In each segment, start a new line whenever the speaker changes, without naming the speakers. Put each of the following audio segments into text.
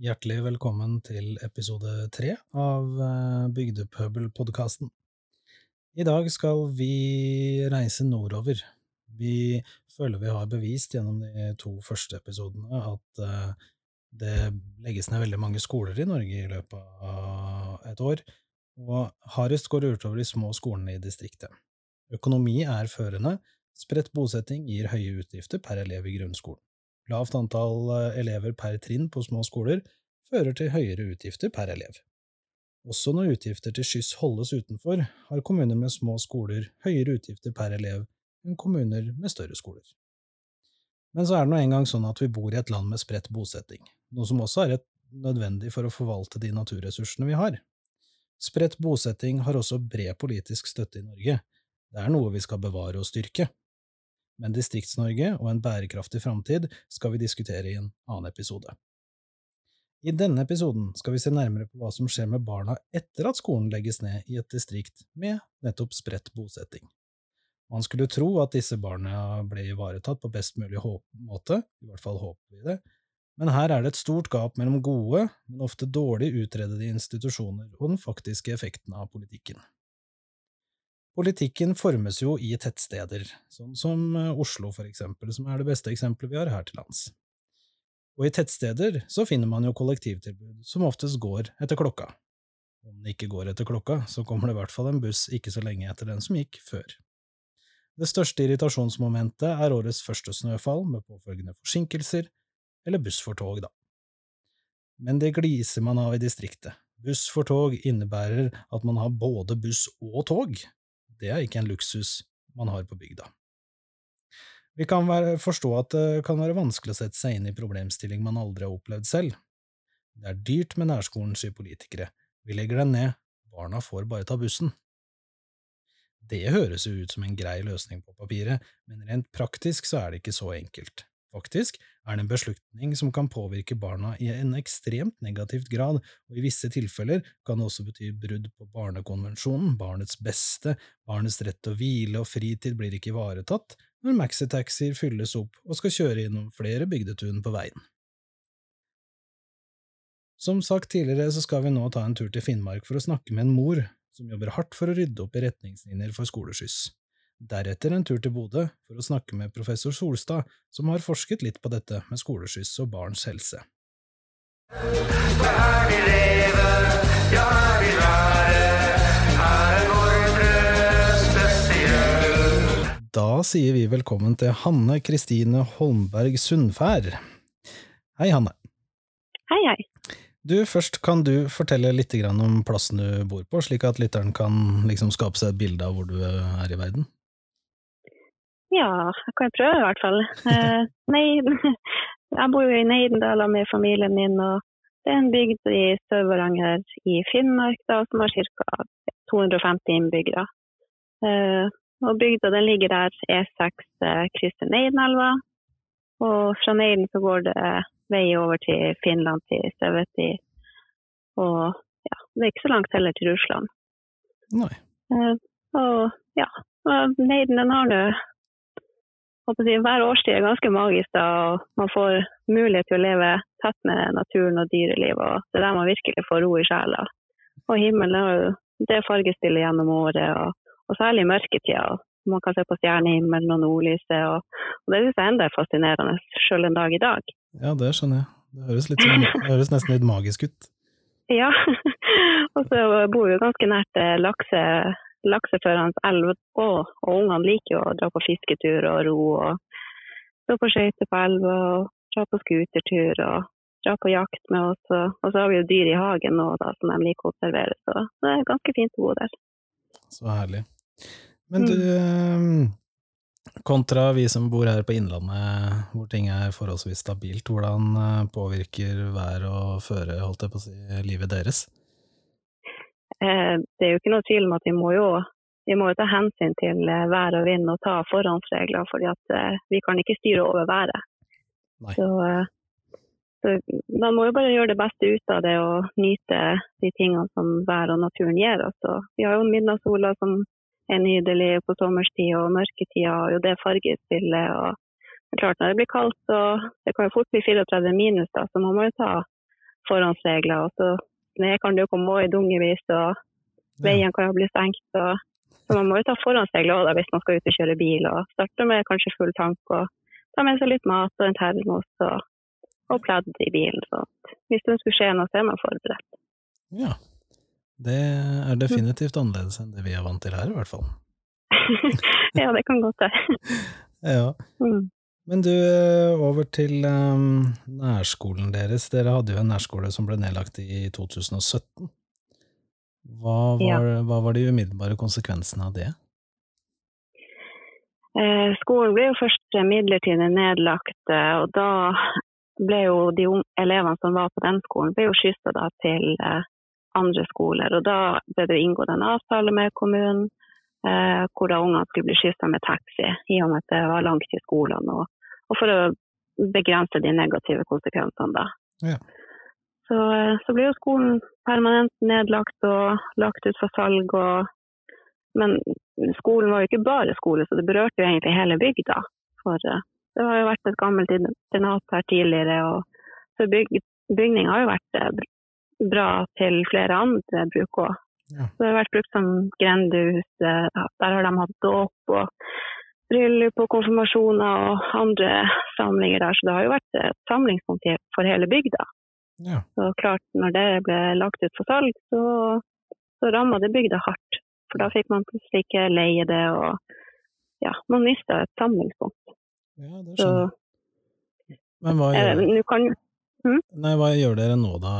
Hjertelig velkommen til episode tre av Bygdepøbelpodkasten. Bygdepøbel-podkasten. I dag skal vi reise nordover. Vi føler vi har bevist gjennom de to første episodene at eh, det legges ned veldig mange skoler i Norge i løpet av et år, og hardest går det utover de små skolene i distriktet. Økonomi er førende, spredt bosetting gir høye utgifter per elev i grunnskolen. Lavt antall eh, elever per trinn på små skoler fører til høyere utgifter per elev. Også når utgifter til skyss holdes utenfor, har kommuner med små skoler høyere utgifter per elev enn kommuner med større skoler. Men så er det nå engang sånn at vi bor i et land med spredt bosetting, noe som også er nødvendig for å forvalte de naturressursene vi har. Spredt bosetting har også bred politisk støtte i Norge, det er noe vi skal bevare og styrke men Distrikts-Norge og en bærekraftig framtid skal vi diskutere i en annen episode. I denne episoden skal vi se nærmere på hva som skjer med barna etter at skolen legges ned i et distrikt med nettopp spredt bosetting. Man skulle tro at disse barna ble ivaretatt på best mulig måte, i hvert fall håper vi det, men her er det et stort gap mellom gode, men ofte dårlig utredede institusjoner og den faktiske effekten av politikken. Politikken formes jo i tettsteder, sånn som eh, Oslo for eksempel, som er det beste eksempelet vi har her til lands. Og i tettsteder så finner man jo kollektivtilbud som oftest går etter klokka. Om det ikke går etter klokka, så kommer det i hvert fall en buss ikke så lenge etter den som gikk før. Det største irritasjonsmomentet er årets første snøfall med påfølgende forsinkelser, eller buss for tog, da. Men det gliser man av i distriktet. Buss for tog innebærer at man har både buss og tog, det er ikke en luksus man har på bygda. Vi kan være, forstå at det kan være vanskelig å sette seg inn i problemstilling man aldri har opplevd selv. Det er dyrt med nærskolen, sier politikere. Vi legger den ned, barna får bare ta bussen. Det høres jo ut som en grei løsning på papiret, men rent praktisk så er det ikke så enkelt. Faktisk er det en beslutning som kan påvirke barna i en ekstremt negativt grad, og i visse tilfeller kan det også bety brudd på barnekonvensjonen, barnets beste, barnets rett til å hvile og fritid blir ikke ivaretatt når maxitaxier fylles opp og skal kjøre gjennom flere bygdetun på veien. Som sagt tidligere så skal vi nå ta en tur til Finnmark for å snakke med en mor som jobber hardt for å rydde opp i retningslinjer for skoleskyss. Deretter en tur til Bodø for å snakke med professor Solstad, som har forsket litt på dette med skoleskyss og barns helse. Da sier vi velkommen til Hanne Kristine Holmberg Sundfær. Hei, Hanne.
Hei, hei.
Du, Først kan du fortelle litt om plassen du bor på, slik at lytteren kan liksom skape seg et bilde av hvor du er i verden?
Ja, jeg kan prøve i hvert fall. Eh, nei, jeg bor jo i Neidendal med familien min. og Det er en bygd i Sør-Varanger i Finnmark da, som har ca. 250 innbyggere. Eh, og Bygda den ligger der E6 eh, krysser Neidenelva. Og fra Neiden så går det vei over til Finland, til Søveti. Og ja, det er ikke så langt heller til Russland.
Nei.
Og ja, Neiden den har nå hver årstid er ganske magisk. da, og Man får mulighet til å leve tett med naturen og dyrelivet. og Det er der man virkelig får ro i sjela. Og himmelen jo det fargestillet gjennom året, og, og særlig i mørketida. Man kan se på stjernehimmelen og nordlyset. Og, og det syns jeg enda er fascinerende, sjøl en dag i dag.
Ja, det skjønner jeg. Det høres, litt sånn, det høres nesten litt magisk ut.
Ja, og så bor vi ganske nært eh, lakse, lakseførende elv, og, og ungene liker jo å dra på fisketur og ro og stå på skøyter på elva og dra på skutertur og dra på jakt med oss. Og, så har vi jo dyr i hagen nå da, som de liker å observere, så det er ganske fint å bo der.
Så herlig. Men du, mm. kontra vi som bor her på Innlandet, hvor ting er forholdsvis stabilt, hvordan eh, påvirker vær og føre, holdt jeg på å si, livet deres?
Eh, det er jo ikke noe tvil om at vi må jo, vi må jo ta hensyn til eh, vær og vind og ta forhåndsregler, fordi at eh, vi kan ikke styre over været. Så, så, man må jo bare gjøre det beste ut av det og nyte de tingene som vær og naturen gir oss. Og vi har jo midnattssola som er nydelig på sommerstid, og mørketida og jo det fargespillet. og klart Når det blir kaldt, så det kan jo fort bli 34 minus, da, så man må jo ta forhåndsregler. Og så ned kan det jo komme i dungevis, og veien kan jo bli stengt. Og, så man må jo ta forhåndsregler seg låda hvis man skal ut og kjøre bil. og Starte med kanskje full tank og ta med seg litt mat og en termos og, og pledd i bilen. Så hvis det skulle skje noe, så er man forberedt.
Ja. Det er definitivt annerledes enn det vi er vant til her, i hvert fall.
ja, det kan godt være.
ja. Mm. Men du, over til um, nærskolen deres. Dere hadde jo en nærskole som ble nedlagt i 2017. Hva var, ja. hva var de umiddelbare konsekvensene av det?
Eh, skolen ble jo først midlertidig nedlagt, eh, og da ble jo de elevene som var på den skolen, ble jo skyssa til eh, andre skoler. Og da ble det inngått en avtale med kommunen eh, hvor da ungene skulle bli skyssa med taxi, i og med at det var langt til skolen. Og, og, for å begrense de negative konsekvensene, da. Ja. Så, eh, så ble jo skolen permanent nedlagt og lagt ut for salg. Og, men skolen var jo ikke bare skole, så det berørte jo egentlig hele bygda. For eh, det har jo vært et gammelt internat her tidligere, og så byg, bygninga har jo vært eh, bra til flere andre bruk òg. Ja. Så det har vært brukt som grendehus, der har de hatt dåp og bryllup og konfirmasjoner og andre samlinger der, så det har jo vært et samlingspunkt for hele bygda. Ja. Så klart, når det ble lagt ut for salg, så, så ramma det bygda hardt. For da fikk man plutselig ikke leie det, og ja, man mista et samlingspunkt.
Ja, det skjønner jeg. Men hva gjør, eh, kan, hm? Nei, hva gjør dere nå, da,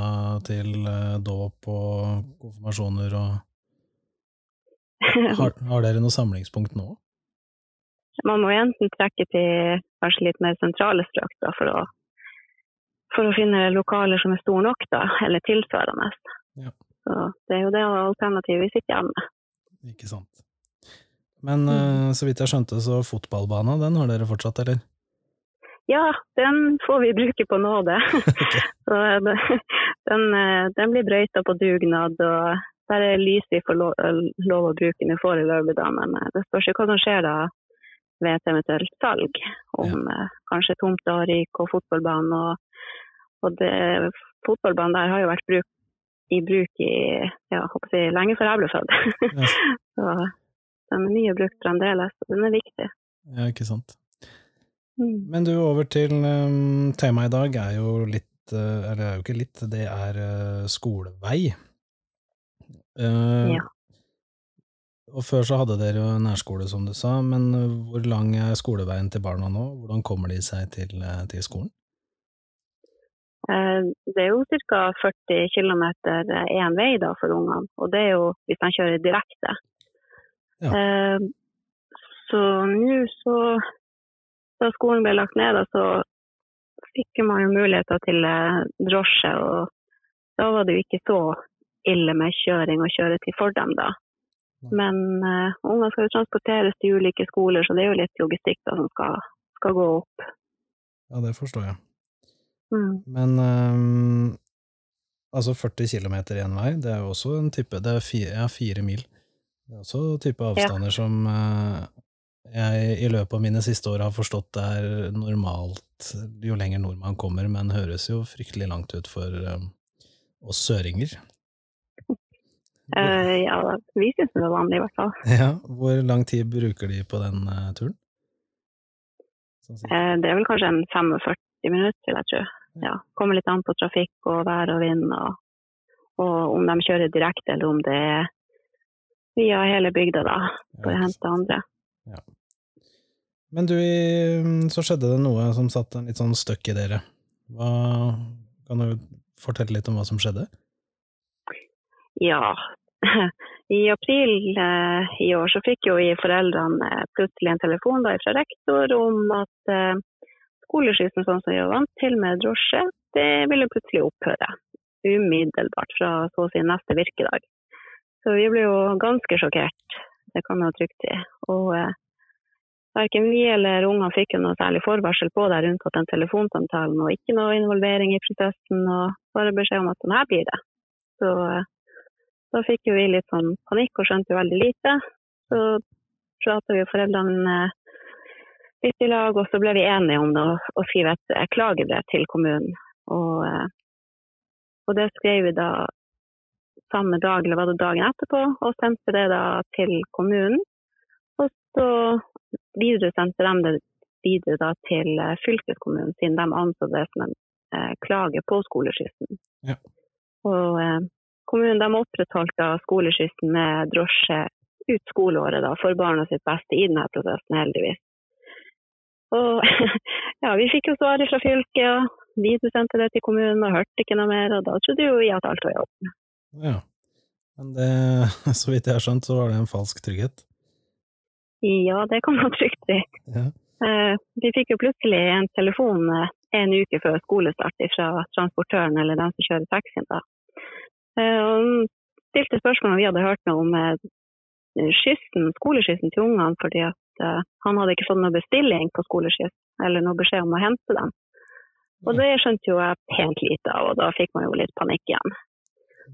til uh, dåp og konfirmasjoner og har, har, dere noe samlingspunkt nå?
Man må enten trekke til kanskje litt mer sentrale strøk da, for å for å finne lokaler som er store nok, da, eller tilsvarende. Ja. Så det er jo det alternativet vi sitter igjen med.
Ikke sant. Men mm. så vidt jeg skjønte, så fotballbanen, den har dere fortsatt, eller?
Ja, den får vi bruke på nåde. så den, eh, den, blir brøyta på dugnad, og lys vi får lov, lov å bruke den foreløpig, da. Men eh, det spørs jo hva som skjer da ved et eventuelt salg. Om ja. kanskje tomta ryker og fotballbanen og og det, fotballbanen der har jo vært bruk, i bruk i ja, jeg, lenge før jeg ble født. Ja. så den er mye brukt fremdeles, og den er viktig.
Ja, ikke sant. Mm. Men du, over til um, temaet i dag er jo litt uh, Eller det er jo ikke litt, det er uh, skolevei. Uh, ja. Og før så hadde dere jo nærskole, som du sa, men hvor lang er skoleveien til barna nå? Hvordan kommer de seg til, til skolen?
Eh, det er jo ca. 40 km én vei da, for ungene, og det er jo hvis de kjører direkte. Ja. Eh, så nå så Da skolen ble lagt ned, så fikk man jo muligheter til eh, drosje, og da var det jo ikke så ille med kjøring og kjøretid for dem, da. Men uh, unger skal jo transporteres til ulike skoler, så det er jo litt logistikk da, som skal, skal gå opp.
Ja, det forstår jeg. Mm. Men um, altså 40 km én vei, det er jo også en type Det er fire, ja, fire mil. Det er også type avstander ja. som uh, jeg i løpet av mine siste år har forstått det er normalt jo lenger nord man kommer, men høres jo fryktelig langt ut for um, oss søringer.
Uh, ja, vi syns det er vanlig, i hvert fall.
Ja, Hvor lang tid bruker de på den uh, turen?
Sånn det er vel kanskje en 45 minutter, vil jeg tro ja, kommer litt an på trafikk og vær og vind, og, og, om de kjører direkte eller om det er via hele bygda da, for å hente andre. Ja.
Men du, så skjedde det noe som satte en litt sånn støkk i dere. Hva, kan du fortelle litt om hva som skjedde?
Ja, i april eh, i år så fikk jo foreldrene plutselig en telefon da, fra rektor om at eh, skoleskyssen sånn som vi var vant til med drosje, det ville plutselig opphøre. Umiddelbart fra så å si neste virkedag. Så vi ble jo ganske sjokkert, det kan man trygt si. Og eh, verken vi eller ungene fikk noe særlig forvarsel på det, unntatt den telefonsamtalen, og ikke noe involvering i prosessen, og bare beskjed om at sånn her blir det. Så eh, da fikk jo vi litt sånn panikk og skjønte jo veldig lite. Så prata vi foreldrene litt i lag, og så ble vi enige om det, og skrev et klagebrev til kommunen. Og, eh, Og det skrev vi da samme dag, eller var det dagen etterpå, og sendte det da til kommunen. Og så videre sendte de det videre da til eh, fylkeskommunen, siden de anså det som en eh, klage på skoleskyssen.
Ja.
Og eh, kommunen de opprettholdt da skoleskyssen med drosje ut skoleåret da, for barna sitt beste i denne prosessen, heldigvis. Og ja, vi fikk jo svaret fra fylket, og videresendte det til kommunen og hørte ikke noe mer. Og da trodde jo vi at alt var i orden.
Ja. Men det, så vidt jeg har skjønt, så var det en falsk trygghet.
Ja, det kan man trygt si.
Ja.
Eh, vi fikk jo plutselig en telefon eh, en uke før skolestart fra transportøren eller den som kjører taxien. da. Eh, og stilte spørsmål om vi hadde hørt noe om skyssen, skoleskyssen til ungene, fordi han hadde ikke fått noe bestilling på skoleskyss eller noe beskjed om å hente dem. Og det skjønte jo jeg pent lite av, og da fikk man jo litt panikk igjen.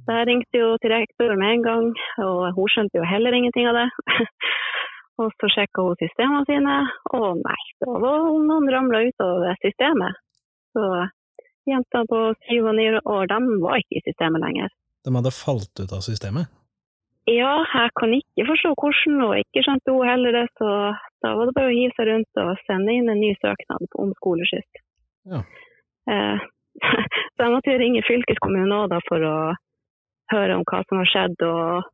Så jeg ringte jo til rektor med en gang, og hun skjønte jo heller ingenting av det. og så sjekka hun systemene sine, og nei, da var noen ramla ut av systemet. Så jentene på syv og ni år, de var ikke i systemet lenger.
De hadde falt ut av systemet?
Ja, jeg kan ikke forstå hvordan, og ikke skjønte hun heller det, så da var det bare å hive seg rundt og sende inn en ny søknad om skoleskyss.
Ja.
Eh, så jeg måtte jo ringe fylkeskommunen òg da for å høre om hva som har skjedd, og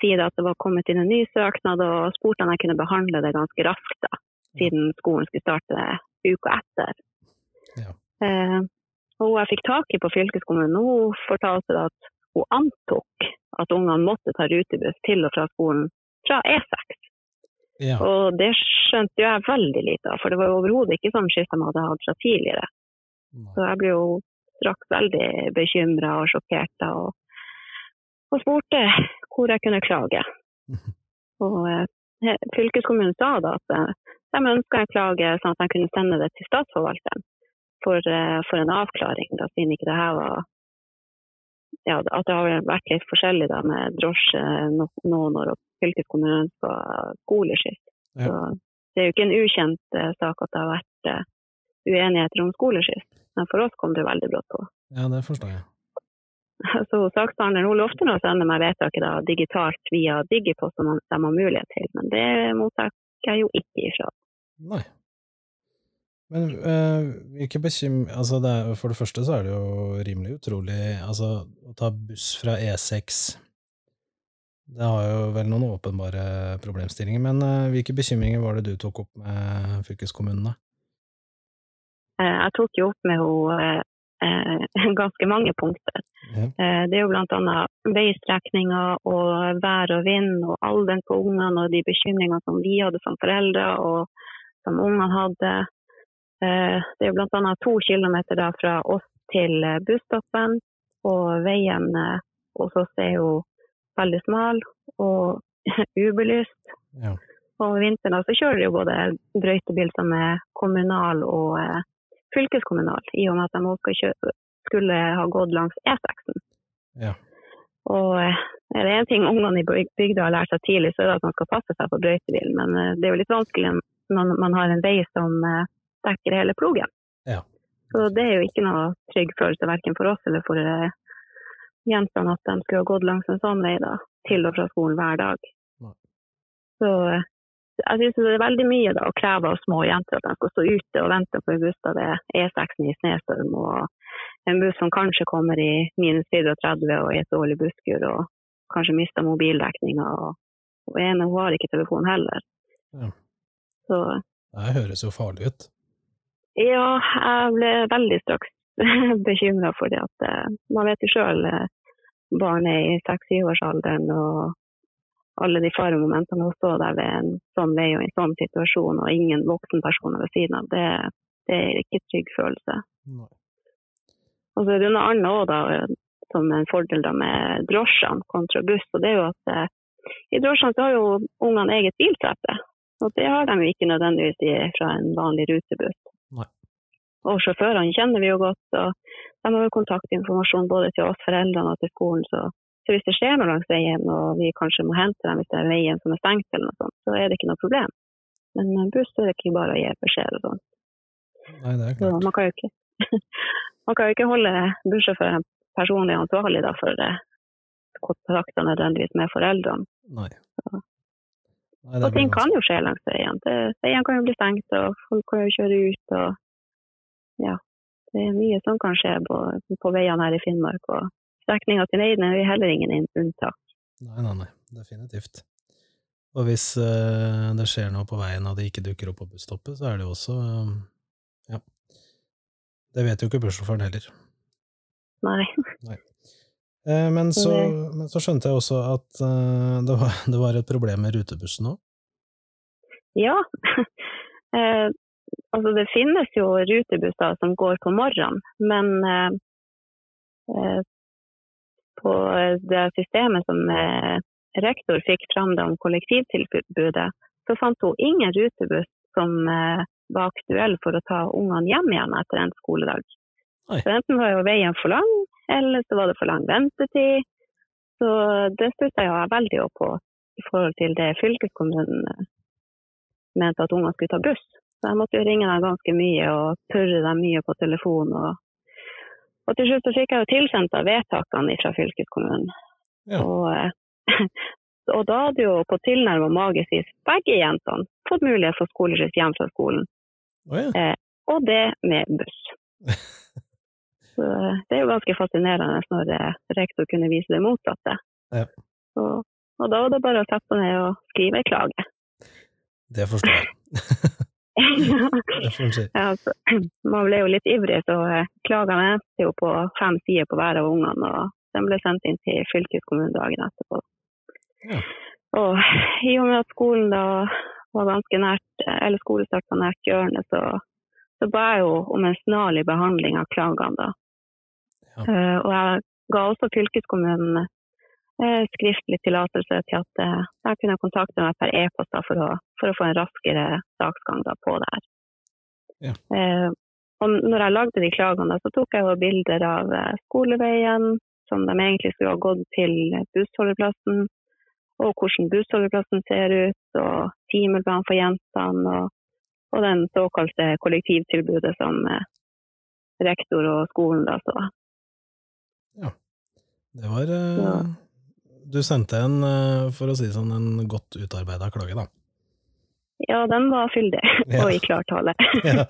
si det at det var kommet inn en ny søknad, og spurte om jeg kunne behandle det ganske raskt, da, siden skolen skulle starte uka etter.
Ja.
Eh, og hun jeg fikk tak i på fylkeskommunen, hun fortalte at hun antok at ungene måtte ta rutebuss til og fra skolen fra E6.
Ja.
Og det skjønte jo jeg veldig lite av, for det var jo overhodet ikke sånn skift de hadde hatt fra tidligere. Så jeg ble jo straks veldig bekymra og sjokkert og, og spurte hvor jeg kunne klage. Og eh, fylkeskommunen sa da at eh, de ønska en klage sånn at de kunne sende det til statsforvalteren for, eh, for en avklaring, da, siden ikke det her var ja, at det har vært litt forskjellig da, med drosje no- når fylkeskommunen ønsker skoleskyss.
Ja.
Så det er jo ikke en ukjent eh, sak at det har vært eh, uenigheter om skoleskyss, men for oss kom det veldig brått på.
ja, det forstår jeg.
Så saksbehandleren hun lovte nå å sende meg vedtaket da, digitalt via Digipost som de har mulighet til, men det mottar jeg jo ikke ifra.
Nei. Men øh, hvilke bekym... Altså, det er, for det første så er det jo rimelig utrolig Altså, å ta buss fra E6 Det har jo vel noen åpenbare problemstillinger, men øh, hvilke bekymringer var det du tok opp med fylkeskommunene?
Eh, Jeg tok jo opp med eh, ganske mange punkter.
Ja.
Eh, Det er jo bl.a. veistrekninger og vær og vind og alderen på ungene og de bekymringene som vi hadde som foreldre og som ungene hadde. Eh, Det er jo bl.a. to kilometer da fra oss til eh, busstoppen, og veien eh, hos oss er jo veldig smal og ubelyst.
Ja.
Og i vinteren så kjører det jo både brøytebil som er kommunal og eh, fylkeskommunal, i og med at de også skulle ha gått langs E6-en.
Ja.
Og eh, er det én ting ungene i bygda har lært seg tidlig, så er det at man skal passe seg for brøytebil. Men eh, det er jo litt vanskelig når man har en vei som eh, dekker hele plogen.
Ja.
Så det er jo ikke noe trygg følelse verken for oss eller for jentene at de skulle ha gått langs en sånn vei da, til og fra skolen hver dag. Så jeg synes det er veldig mye da, å kreve av små jenter at de skal stå ute og vente på en buss da det er E6 i snestorm, og en buss som kanskje kommer i minus 34 og i et dårlig busskur, og kanskje mister mobildekninga. Og, og ene hun har ikke telefon heller.
Ja.
Så
Det høres jo farlig ut.
ja, jeg ble veldig straks bekymra for det at eh, man vet jo sjøl barn er i seks-syvårsalderen og alle de faremomentene å stå der ved en sånn vei og i en sånn situasjon og ingen voksenpersoner ved siden av, det, det er ikke en trygg følelse.
Nei.
Og så er det noe annet også, da, som en fordel da, med drosjene kontra buss. og det er jo at eh, I drosjene så har jo ungene eget bilsete. Og det har de jo ikke nødvendigvis fra en vanlig rutebuss.
Nei.
Og sjåførene kjenner vi jo godt, og de har jo kontaktinformasjon både til oss foreldrene og til skolen. Så, så hvis det skjer noe langs veien, og vi kanskje må hente dem hvis det er veien som er stengt, eller noe sånt, så er det ikke noe problem. Men med buss er det ikke bare å gi beskjed og sånn.
Nei, det er
Så man kan jo ikke, man kan jo ikke holde bussjåføren personlig ansvarlig da, for eh, kontakter nødvendigvis med foreldrene.
Nei. Nei,
Og ting kan jo skje langs veien. Veien kan jo bli stengt, og folk kan jo kjøre ut. og ja, Det er mye som kan skje på, på veiene her i Finnmark. og Strekninga til Neiden er vi heller ingen unntak.
Nei, nei, nei, definitivt. Og hvis uh, det skjer noe på veien og det ikke dukker opp på busstoppet, så er det jo også eh, Ja. Det vet jo ikke bussjåføren heller.
Nei.
Eh, men, så, men så skjønte jeg også at det, var, det var et problem med rutebussen òg.
Ja. eh, altså det finnes jo rutebusser som går på morgenen, men eh, på det systemet som eh, rektor fikk fram det om kollektivtilbudet, så fant hun ingen rutebuss som eh, var aktuell for å ta ungene hjem igjen etter en skoledag.
Oi.
Så enten var jo veien for lang, eller så var det for lang ventetid. Så det stussa jeg veldig opp på i forhold til det fylkeskommunen eh, mente at ungene skulle ta buss. Så jeg måtte jo ringe dem ganske mye og purre dem mye på telefon. Og, og til slutt så fikk jeg jo tilsendt av vedtakene fra fylkeskommunen.
Ja.
Og, eh, og da hadde jo på tilnærma vis begge jentene fått mulighet for skoleskyss hjem fra skolen.
Oh, ja.
Og det med buss. Så eh, det er jo ganske fascinerende når eh, rektor kunne vise det motsatte.
Ja.
Og, og da var det bare å sette seg ned og skrive en klage.
Det forstår jeg.
Ja, altså, man ble jo litt ivrig, så eh, klagene endte jo på fem sider på hver av ungene. og Den ble sendt inn til fylkeskommunen dagen etterpå.
Ja.
Og i og med at skolen da var ganske nært, eller skolestart var nært hjørnet, så, så ba jeg jo om en snarlig behandling av klagene. da.
Ja.
Uh, og jeg ga også fylkeskommunen skriftlig tillatelse til at eh, jeg kunne kontakte meg per e-post for, for å få en raskere saksgang på det her.
Ja.
Eh, og når jeg lagde de klagene, så tok jeg jo bilder av eh, skoleveien, som de egentlig skulle ha gått til bussholdeplassen, og hvordan bussholdeplassen ser ut, og timeplanen for jentene, og, og den såkalte kollektivtilbudet som eh, rektor og skolen da så. Ja.
Det var eh,
Ja.
Du sendte en, eh, for å si sånn, en godt utarbeida klage, da.
Ja, den var fyldig,
Ja.
og i klartale.
Ja.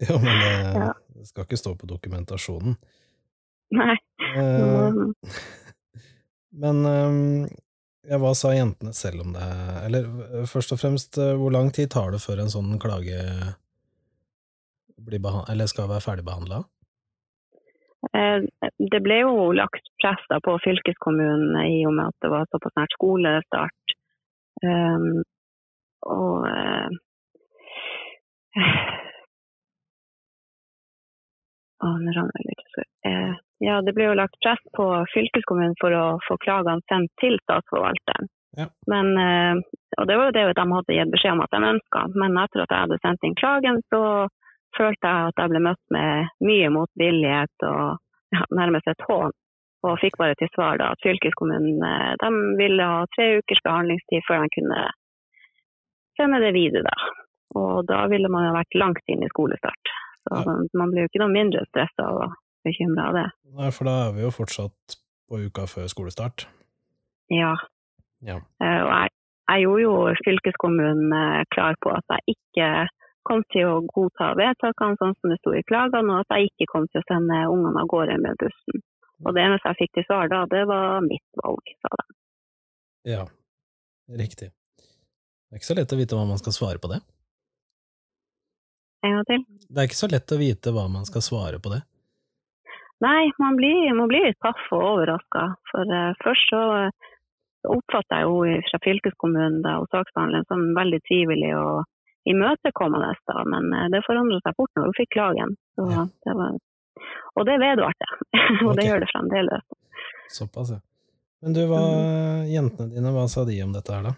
ja. men det,
Ja.
skal ikke stå på dokumentasjonen.
Nei.
Eh, men eh, ja, hva sa jentene selv om det? Eller eh, først og fremst, eh, hvor lang tid tar det før en sånn klage blir eller skal være ferdigbehandla?
Eh, Det ble jo lagt press på fylkeskommunen i og med at det var såpass nært skolestart. Um, og. Eh, Ja, det ble jo lagt press på fylkeskommunen for å få klagene sendt til statsforvalteren.
Ja.
Men, og det var jo det de hadde gitt beskjed om at de ønska. Men etter at jeg hadde sendt inn klagen, så følte jeg at jeg ble møtt med mye motvillighet og ja, nærmest et hån. Og fikk bare til svar da at fylkeskommunen eh, de ville ha tre ukers behandlingstid før de kunne sende det videre. Da. Og da ville man jo vært langt inn i skolestart. Så man blir jo ikke noe mindre stressa og bekymra av det.
Nei, for da er vi jo fortsatt på uka før skolestart.
Ja.
Ja.
Eh, Og jeg, jeg gjorde jo fylkeskommunen eh, klar på at jeg ikke kom til å godta vedtakene sånn som det sto i klagene, og at jeg ikke kom til å sende ungene av gårde med bussen. Og det eneste jeg fikk til svar da, det var mitt valg, sa de.
Ja, riktig. Det er ikke så lett å vite hva man skal svare på det.
En gang til.
Det er ikke så lett å vite hva man skal svare på det.
Nei, man blir, man blir litt paff og overraska. For uh, først så eh, oppfatta jeg henne fra fylkeskommunen da, og saksbehandleren som veldig trivelig og imøtekommende, da. men eh, det forandret seg fort når hun fikk klagen. Så
Ja.
det var, og det vedvarte og det gjør det fremdeles.
Såpass, ja. Men du, hva, jentene dine, hva sa de om dette her, da?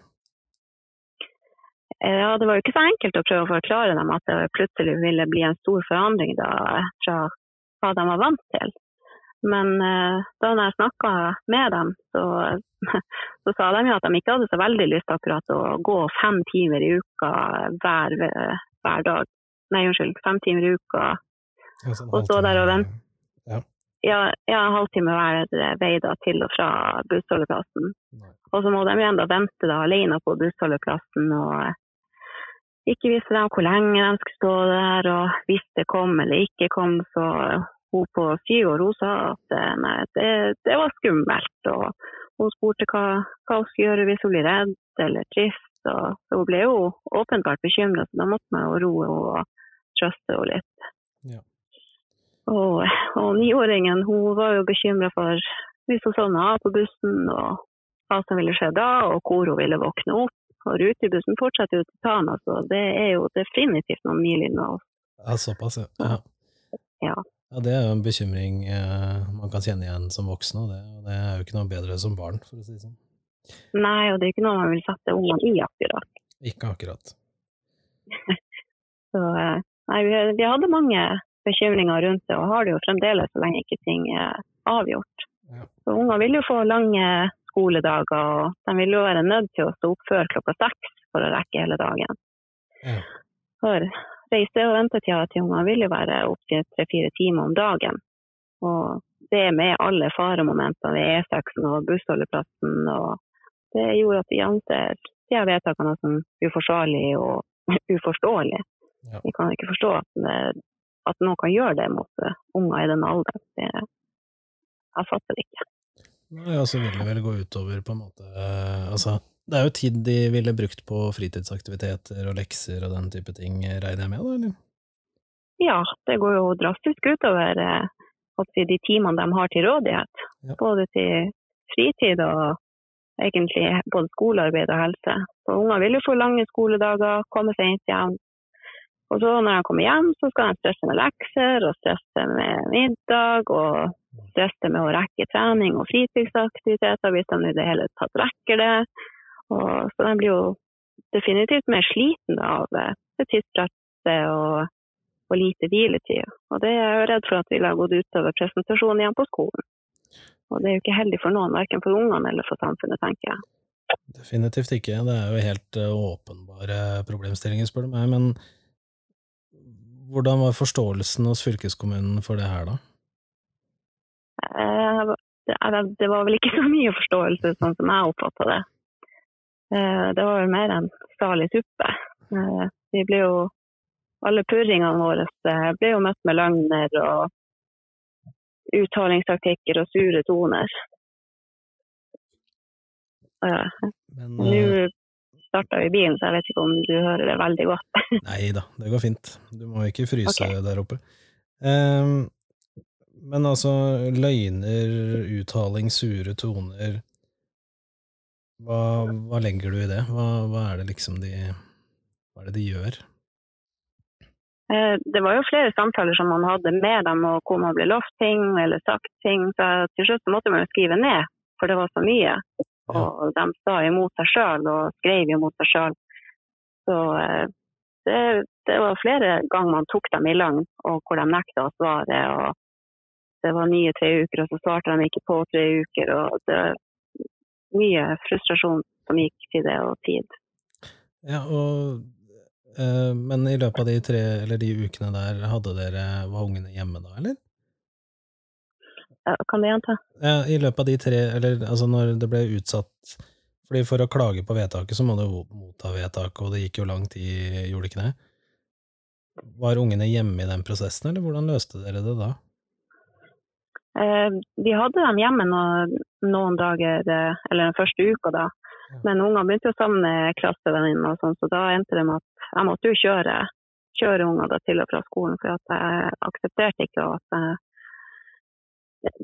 Eh, Ja, Det var jo ikke så enkelt å prøve å forklare dem at det plutselig ville bli en stor forandring da, fra hva de var vant til. Men eh, da jeg snakka med dem, så, så sa de jo at de ikke hadde så veldig lyst akkurat å gå fem timer i uka hver, hver dag. Nei, unnskyld, fem timer i uka.
Ja, sånn
Og stå der og
vente. Ja.
ja, ja, halvtime hver vei da, til og fra bussholdeplassen. Og så må de igjen da vente da, alene på bussholdeplassen og eh, ikke visste de hvor lenge de skulle stå der, og hvis det kom eller ikke kom, så hun på syv år hun sa at eh, nei, det, det var skummelt. Og hun spurte hva, hva hun skulle gjøre hvis hun blir redd eller trist. Og, så hun ble jo åpenbart bekymra, så da måtte man jo roe henne og trøste henne litt.
Ja.
Og, og niåringen hun var jo bekymra for hvis hun sovna av på bussen, og hva som ville skje da, og hvor hun ville våkne opp. Og rutebussen fortsetter jo til Tana, så det er jo definitivt noen mil unna oss.
Ja, såpass, ja. ja.
Ja.
Det er jo en bekymring eh, man kan kjenne igjen som voksen, og det, og det er jo ikke noe bedre som barn, for å si det sånn.
Nei, og det er ikke noe man vil sette ungene i akkurat.
Ikke akkurat.
Så eh, nei, vi, vi hadde mange bekymringer rundt det, og har det jo fremdeles så lenge ikke ting er avgjort.
Ja.
Så unger vil jo få lange skoledager, og de vil jo være nødt til å stå opp før klokka seks for å rekke hele dagen.
Ja.
For reise- og ventetida til unger vil jo være opptil tre-fire timer om dagen. Og det med alle faremomentene ved E6 og bussholdeplassen, og det gjorde at vi anser de her vedtakene som uforsvarlige og uforståelig.
Ja.
Vi kan ikke forstå at, at noen kan gjøre det mot eh, unger i den alderen. Det, jeg fatter det ikke.
Nei, altså så vil det vel gå utover på en måte eh, Altså, det er jo tid de ville brukt på fritidsaktiviteter og lekser og den type ting, regner jeg med, da, eller?
Ja, det går jo drastisk utover eh, de timene de har til rådighet.
Ja.
Både til fritid og egentlig både skolearbeid og helse. Så unger vil jo få lange skoledager, komme sent hjem. Og så når de kommer hjem, så skal de stresse med lekser og stresse med middag og stresse med å rekke trening og fritidsaktiviteter hvis de i det hele tatt rekker det. Og, så de blir jo definitivt mer sliten av det tidspresset og, og lite hviletid. Og det er jeg jo redd for at vil ha gått utover presentasjonen igjen på skolen. Og det er jo ikke heldig for noen, verken for ungene eller for samfunnet, tenker jeg.
Definitivt ikke. Det er jo helt eh, åpenbare problemstillinger, spør du meg. Men hvordan var forståelsen hos fylkeskommunen for det her, da?
Eh, Det var vel ikke så mye forståelse, sånn som jeg oppfatta det. Eh, Det var vel mer enn salig suppe. Eh, Vi ble jo Alle purringene våre eh, ble jo møtt med løgner og uttalingstaktikker og sure toner.
Men
Nå starta vi bilen, så jeg vet ikke om du hører det veldig godt.
nei da, det går fint. Du må ikke fryse der oppe. Um, men altså, løgner, uttaling, sure toner hva, hva legger du i det? Hva, hva er det liksom de Hva er det de gjør?
Eh, Det var jo flere samtaler som man hadde med dem, og hvor man ble lovt ting eller sagt ting. Så til slutt måtte man jo skrive ned, for det var så mye. Og de sa imot seg sjøl og skrev imot seg sjøl. Så eh, det, det var flere ganger man tok dem i løgn, og hvor de nekta å svare. og Det var nye tre uker, og så svarte de ikke på tre uker. og det Mye frustrasjon som gikk til det, og tid.
Ja, og eh, Men i løpet av de tre, eller de ukene der, hadde dere, var ungene hjemme da, eller?
Kan du gjenta?
Ja, I løpet av de tre, eller altså når det ble utsatt fordi For å klage på vedtaket, så må du motta vedtaket, og det gikk jo lang tid, gjorde det ikke det? Var ungene hjemme i den prosessen, eller hvordan løste dere det da?
Eh, Vi hadde dem hjemme noen, dager, eh, eller den første uka da. Men ungene begynte sammen med klassevenninner, sånn, så da endte det med at jeg måtte jo kjøre, kjøre unger til og fra skolen, for at jeg aksepterte ikke at eh,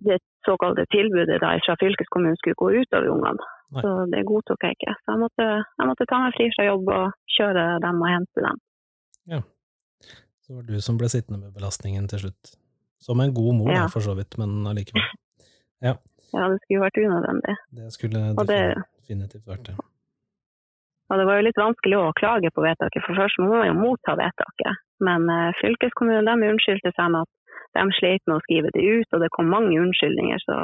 det såkalte tilbudet fra fylkeskommunen skulle gå utover ungene. Så det godtok jeg ikke. Så jeg måtte, jeg måtte ta meg fri fra jobb og kjøre dem og hente dem. Ja.
Så var det du som ble sittende med belastningen til slutt. Som en god mor,
Ja.
da, for så vidt, men allikevel.
Ja, det skulle vært unødvendig.
Det skulle definitivt vært det.
Og det var jo litt vanskelig å klage på vedtaket, for først må man jo motta vedtaket. Men eh, fylkeskommunen de unnskyldte seg med at de slet med å skrive det ut, og det kom mange unnskyldninger. Så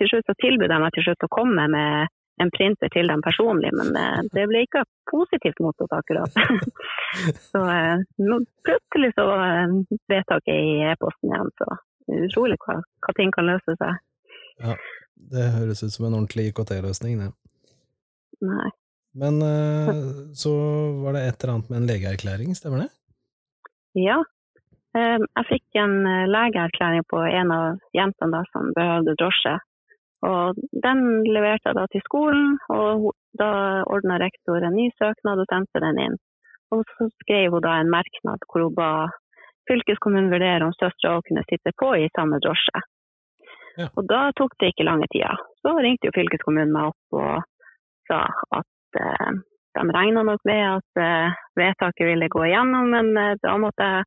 til slutt så tilbød de meg til slutt å komme med en printer til dem personlig, men eh, det ble ikke positivt mottatt akkurat. så eh, nå plutselig så var eh, vedtaket i e-posten igjen, så utrolig hva, hva ting kan løse seg.
Ja, det høres ut som en ordentlig IKT-løsning, det.
Nei.
Men så var det et eller annet med en legeerklæring, stemmer det?
Ja. Jeg fikk en legeerklæring på en av jentene da, som behøvde drosje. Og den leverte jeg da til skolen, og da ordna rektor en ny søknad og sendte den inn. Og så skrev hun da en merknad hvor hun ba fylkeskommunen vurdere om søstera òg kunne sitte på i samme drosje.
Ja.
Og da tok det ikke lange tida. Så ringte jo fylkeskommunen meg opp og sa at eh, de regna nok med at eh, vedtaket ville gå igjennom, men eh, da måtte jeg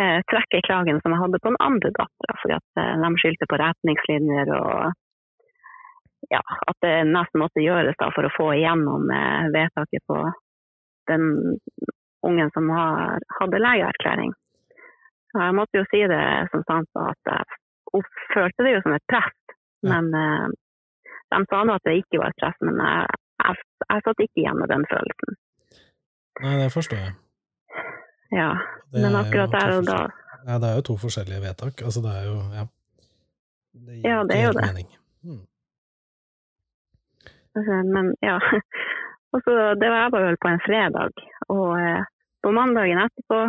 eh, trekke klagen som jeg hadde på den andre dattera, fordi at eh, de skyldte på retningslinjer og ja, at det nesten måtte gjøres da for å få igjennom eh, vedtaket på den ungen som har, hadde legeerklæring. Jeg måtte jo si det som sant at jeg følte det jo som et press, men ja. de sa nå at det ikke var et press, men jeg, jeg, jeg satt ikke igjen med den følelsen.
Nei, det forstår jeg.
Ja,
Det
men akkurat der og da
Ja, det er jo to forskjellige vedtak. Altså, det er jo Ja. Det gir
Ja, det er jo det.
mening. Hmm.
Altså, Men ja. Så, det var jeg var vel på en fredag, og eh, på mandagen etterpå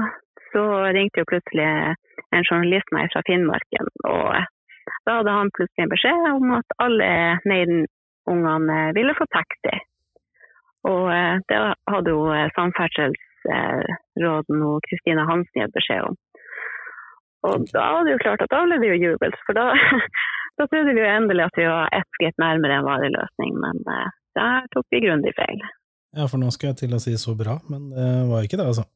så ringte jo plutselig en journalist meg fra Finnmarken. Og eh, da hadde han plutselig en beskjed om at alle Neiden-ungene ville få taxi. Og eh, det hadde jo eh, samferdselsråden og Kristina Hansen gitt beskjed om. Og da var det jo klart at da ble det jo jubel, for da, da trodde vi jo endelig at vi var ett skritt nærmere en varig løsning, men eh, der tok vi grundig feil.
Ja, for nå skal jeg til å si så bra, men det var ikke det, altså.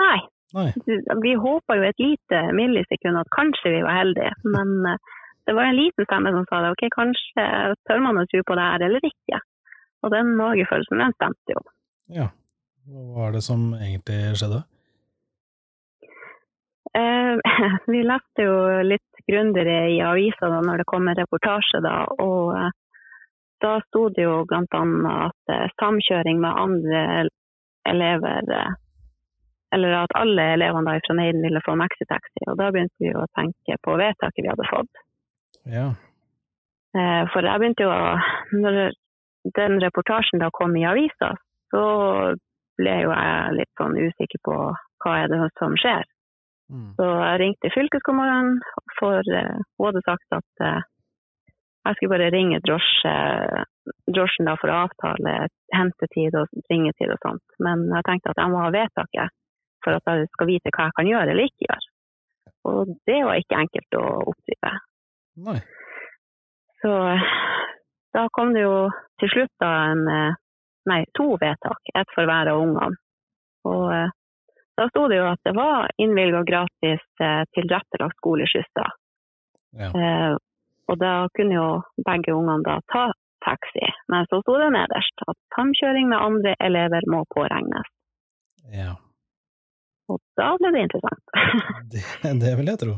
Nei,
Nei.
vi håpa jo et lite millisekund at kanskje vi var heldige, men eh, det var en liten stemme som sa det. Ok, kanskje tør man å tro på det her eller ikke. Og den magefølelsen, den stemte jo.
Ja. Hva var det som egentlig skjedde?
Eh, vi leste jo litt grundigere i avisa da når det kom en reportasje, da, og eh, da sto det jo bl.a. at eh, samkjøring med andre elever eh, Eller at alle elevene da fra Neiden ville få maxitaxi. Og da begynte vi å tenke på vedtaket vi hadde fått.
Ja.
For jeg begynte jo å Når den reportasjen da kom i avisa, så ble jo jeg litt sånn usikker på hva er det som skjer.
Mm.
Så jeg ringte fylkeskommunen, for både hadde sagt at eh, jeg skulle bare ringe drosje, drosjen for å avtale hentetid og ringetid og sånt. Men jeg tenkte at jeg må ha vedtaket for at jeg skal vite hva jeg kan gjøre eller ikke gjøre. Og det var ikke enkelt å oppdrive.
Nei.
Så da kom det jo til slutt da en, eh, nei, to vedtak, ett for hver av ungene. Og eh, da sto det jo at det var innvilga gratis eh, tilrettelagt skoleskyss da.
Ja.
Eh, og da kunne jo begge ungene da ta taxi. Men så sto det nederst at samkjøring med andre elever må påregnes.
ja.
Og da ble det interessant.
Det, det vil jeg tro.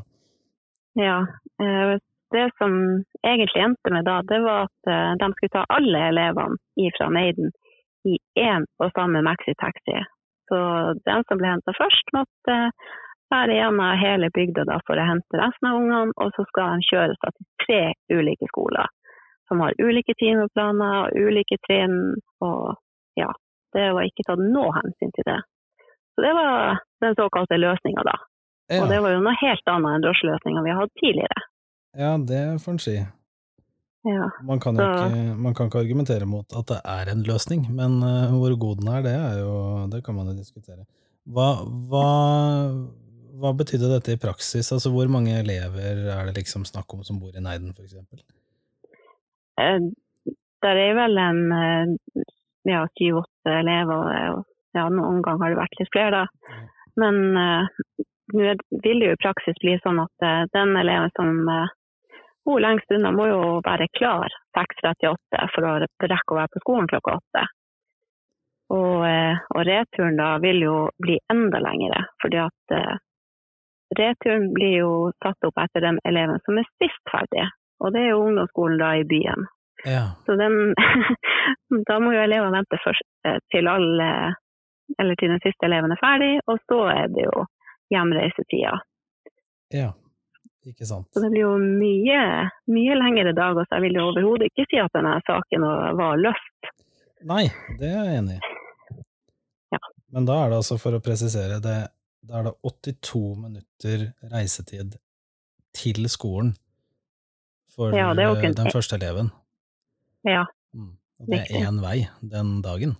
Ja, eh, det som egentlig endte med da, det var at eh, de skulle ta alle elevene fra Neiden i én og samme maxitaxi. Så den som ble henta først, måtte være gjennom hele bygda da for å hente resten av ungene, og så skal de kjøres da til tre ulike skoler som har ulike timeplaner, og ulike trinn, og ja, det var ikke tatt noe hensyn til det. Så det var den såkalte løsninga da. Og det var jo noe helt annet enn drosjeløsninga vi har hatt tidligere.
ja det får en si.
Ja.
Man kan, ikke, man kan ikke argumentere mot at det er en løsning, men eh, hvor god den er, det er jo Det kan man jo diskutere. Hva, hva, hva betydde dette i praksis? Altså, hvor mange elever er det liksom snakk om som bor i Neiden, eksempel?
Eh, er vel en eh, ja, syv-åtte elever, og ja, noen ganger har det vært litt flere, da. Men nå vil det jo i praksis bli sånn at den eleven som bor lengst unna, må jo være klar 6.38 for å rekke å være på skolen klokka åtte. Og, eh, og returen da vil jo bli enda lengre, fordi at uh, returen blir jo satt opp etter den eleven som er sist ferdig. Og det er jo ungdomsskolen da i byen.
Ja.
Så den, da må jo elevene vente først eh, til alle, eller til den siste eleven er ferdig, og så er det jo hjemreisetida.
ja. Ikke sant.
Så det blir jo mye, mye lengre dag, og så jeg vil jo overhodet ikke si at denne saken var løst.
Nei, det er jeg enig i.
Ja.
Men da er det altså, for å presisere det, da er det 82 minutter reisetid til skolen for
Ja,
eh, den første eleven.
Ja.
Mm. Og det er én vei den dagen.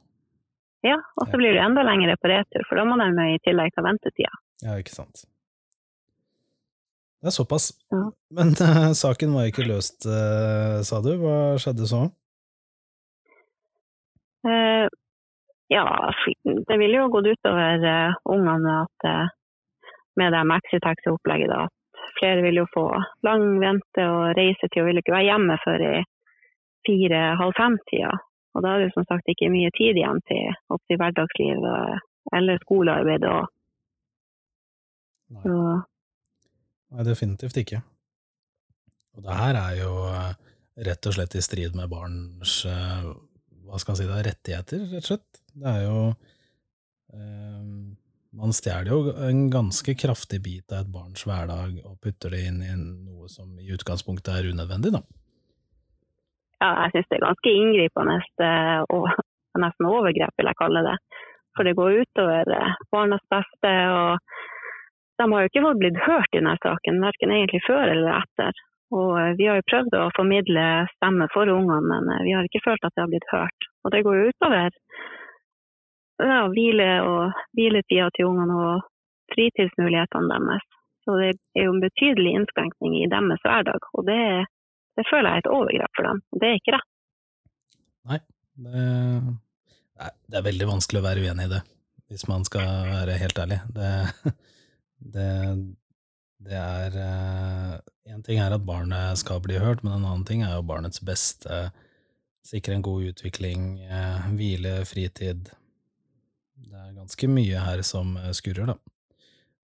ja. Og så blir det enda lengre på retur, for da må de i tillegg ta ventetida.
Ja, ikke sant. Det er såpass.
Ja.
Men uh, saken var ikke løst, uh, sa du. Hva skjedde så?
Uh, ja, det ville jo gått utover uh, ungene at med det maxitaxi-opplegget at flere vil jo få lang vente og reisetid og vil ikke være hjemme før i fire-halv fem-tida. Og da er det jo som sagt ikke mye tid igjen til, opp til hverdagsliv eller skolearbeid. Og,
Nei.
så,
Nei, definitivt ikke. Og det her er jo eh, rett og slett i strid med barns eh, hva skal man si, da, rettigheter, rett og slett. Det er jo eh, Man stjeler jo en ganske kraftig bit av et barns hverdag og putter det inn i noe som i utgangspunktet er unødvendig, da.
ja, jeg syns det er ganske inngripende eh, og nesten overgrep, vil jeg kalle det. For det går utover barnas beste. og De har jo ikke fått blitt hørt i denne saken, verken egentlig før eller etter. Og eh, Vi har jo prøvd å formidle stemme for ungene, men eh, vi har ikke følt at det har blitt hørt. Og Det går jo utover ja, hvile og hviletida til ungene og fritidsmulighetene deres. Så det er jo en betydelig innskrenkning i deres hverdag. og det det føler jeg er et overgrep for dem. Det er ikke rett.
Nei, det, nei, det er veldig vanskelig å være uenig i det, hvis man skal være helt ærlig. Det, det, det er Én ting er at barnet skal bli hørt, men en annen ting er jo barnets beste. Sikre en god utvikling, eh, hvile, fritid. Det er ganske mye her som eh, skurrer, da.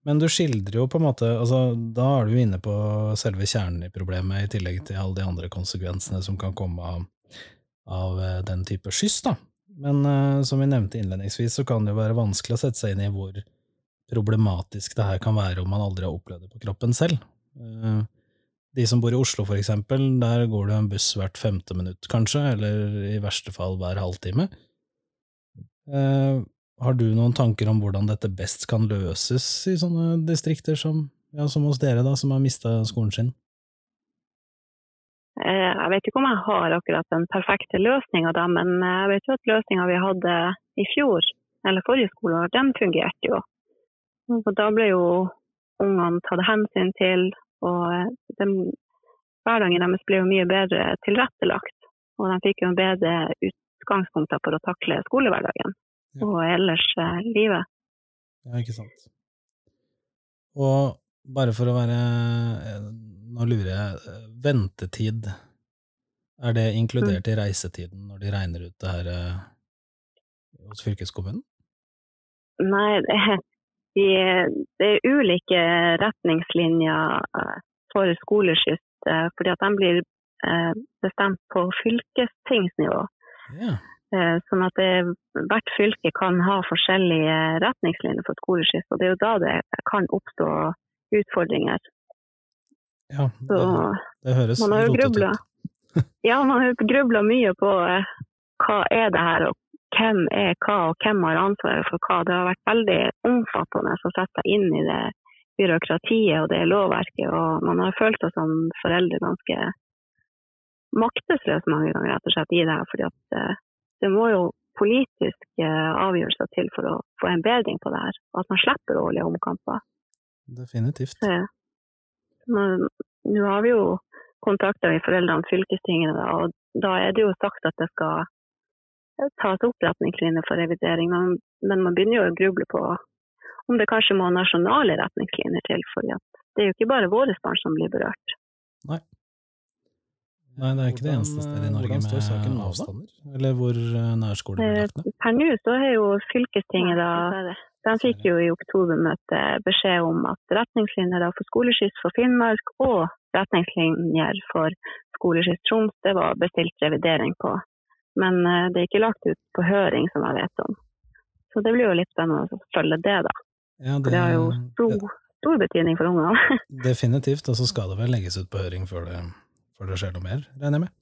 Men du skildrer jo på en måte altså, Da er du inne på selve kjernen i problemet, i tillegg til alle de andre konsekvensene som kan komme av, av eh, den type skyss, da. Men uh, som vi nevnte innledningsvis, så kan det jo være vanskelig å sette seg inn i hvor problematisk det her kan være om man aldri har opplevd det på kroppen selv. Eh, de som bor i Oslo, for eksempel, der går det en buss hvert femte minutt, kanskje, eller i verste fall hver halvtime. Eh, har du noen tanker om hvordan dette best kan løses i sånne distrikter som, ja, som hos dere, da, som har mista skolen sin?
Eh, Jeg vet ikke om jeg har akkurat den perfekte løsninga, men jeg vet jo at løsninga vi hadde i fjor, eller forrige skoleår, den fungerte jo. Og da ble jo ungene tatt hensyn til, og de, hverdagen deres ble jo mye bedre tilrettelagt. Og de fikk jo bedre utgangspunkter for å takle skolehverdagen
Ja.
og ellers eh, livet.
Ja, ikke sant. Og bare for å være eh, Nå lurer jeg. eh, Ventetid, er det inkludert i reisetiden når de regner ut det her eh, hos fylkeskommunen?
Nei, det de, det er ulike retningslinjer eh, for skoleskyss, eh, fordi at de blir eh, bestemt på fylkestingsnivå.
Ja.
Sånn at det, hvert fylke kan ha forskjellige retningslinjer for skoleskyss, og det er jo da det kan oppstå utfordringer.
ja
Så
det, det høres
man har jo
rotete ut.
Ja, man har jo grubla mye på hva er det her, og hvem er hva, og hvem har ansvaret for hva. Det har vært veldig omfattende å sette seg inn i det byråkratiet og det lovverket, og man har følt seg som foreldre ganske maktesløs mange ganger rett og slett i det her. fordi at eh, det må jo politiske avgjørelser til for å få en bedring på det her, og at man slipper årlige omkamper.
Definitivt.
Ja. Nå har vi jo kontakta foreldrene fylkestingene, og da er det jo sagt at det skal tas opp retningslinjer for revidering. Men, men man begynner jo å gruble på om det kanskje må nasjonale retningslinjer til. For det er jo ikke bare våre barn som blir berørt.
Nei, Nei, det er ikke det eneste stedet i Norge med avstander. Eller hvor eh, nærskole blir
Eh,
lagt ned.
Per nå så har jo fylkestinget da De fikk jo i oktobermøtet beskjed om at retningslinjer for skoleskyss for Finnmark og retningslinjer for skoleskyss Troms, det var bestilt revidering på. Men eh, det er ikke lagt ut på høring, som jeg vet om. Så det blir jo litt spennende å følge det, da.
Ja,
For det har jo stor, stor betydning for ungene.
Definitivt, og så skal det vel legges ut på høring før det, før det skjer noe mer, regner jeg med?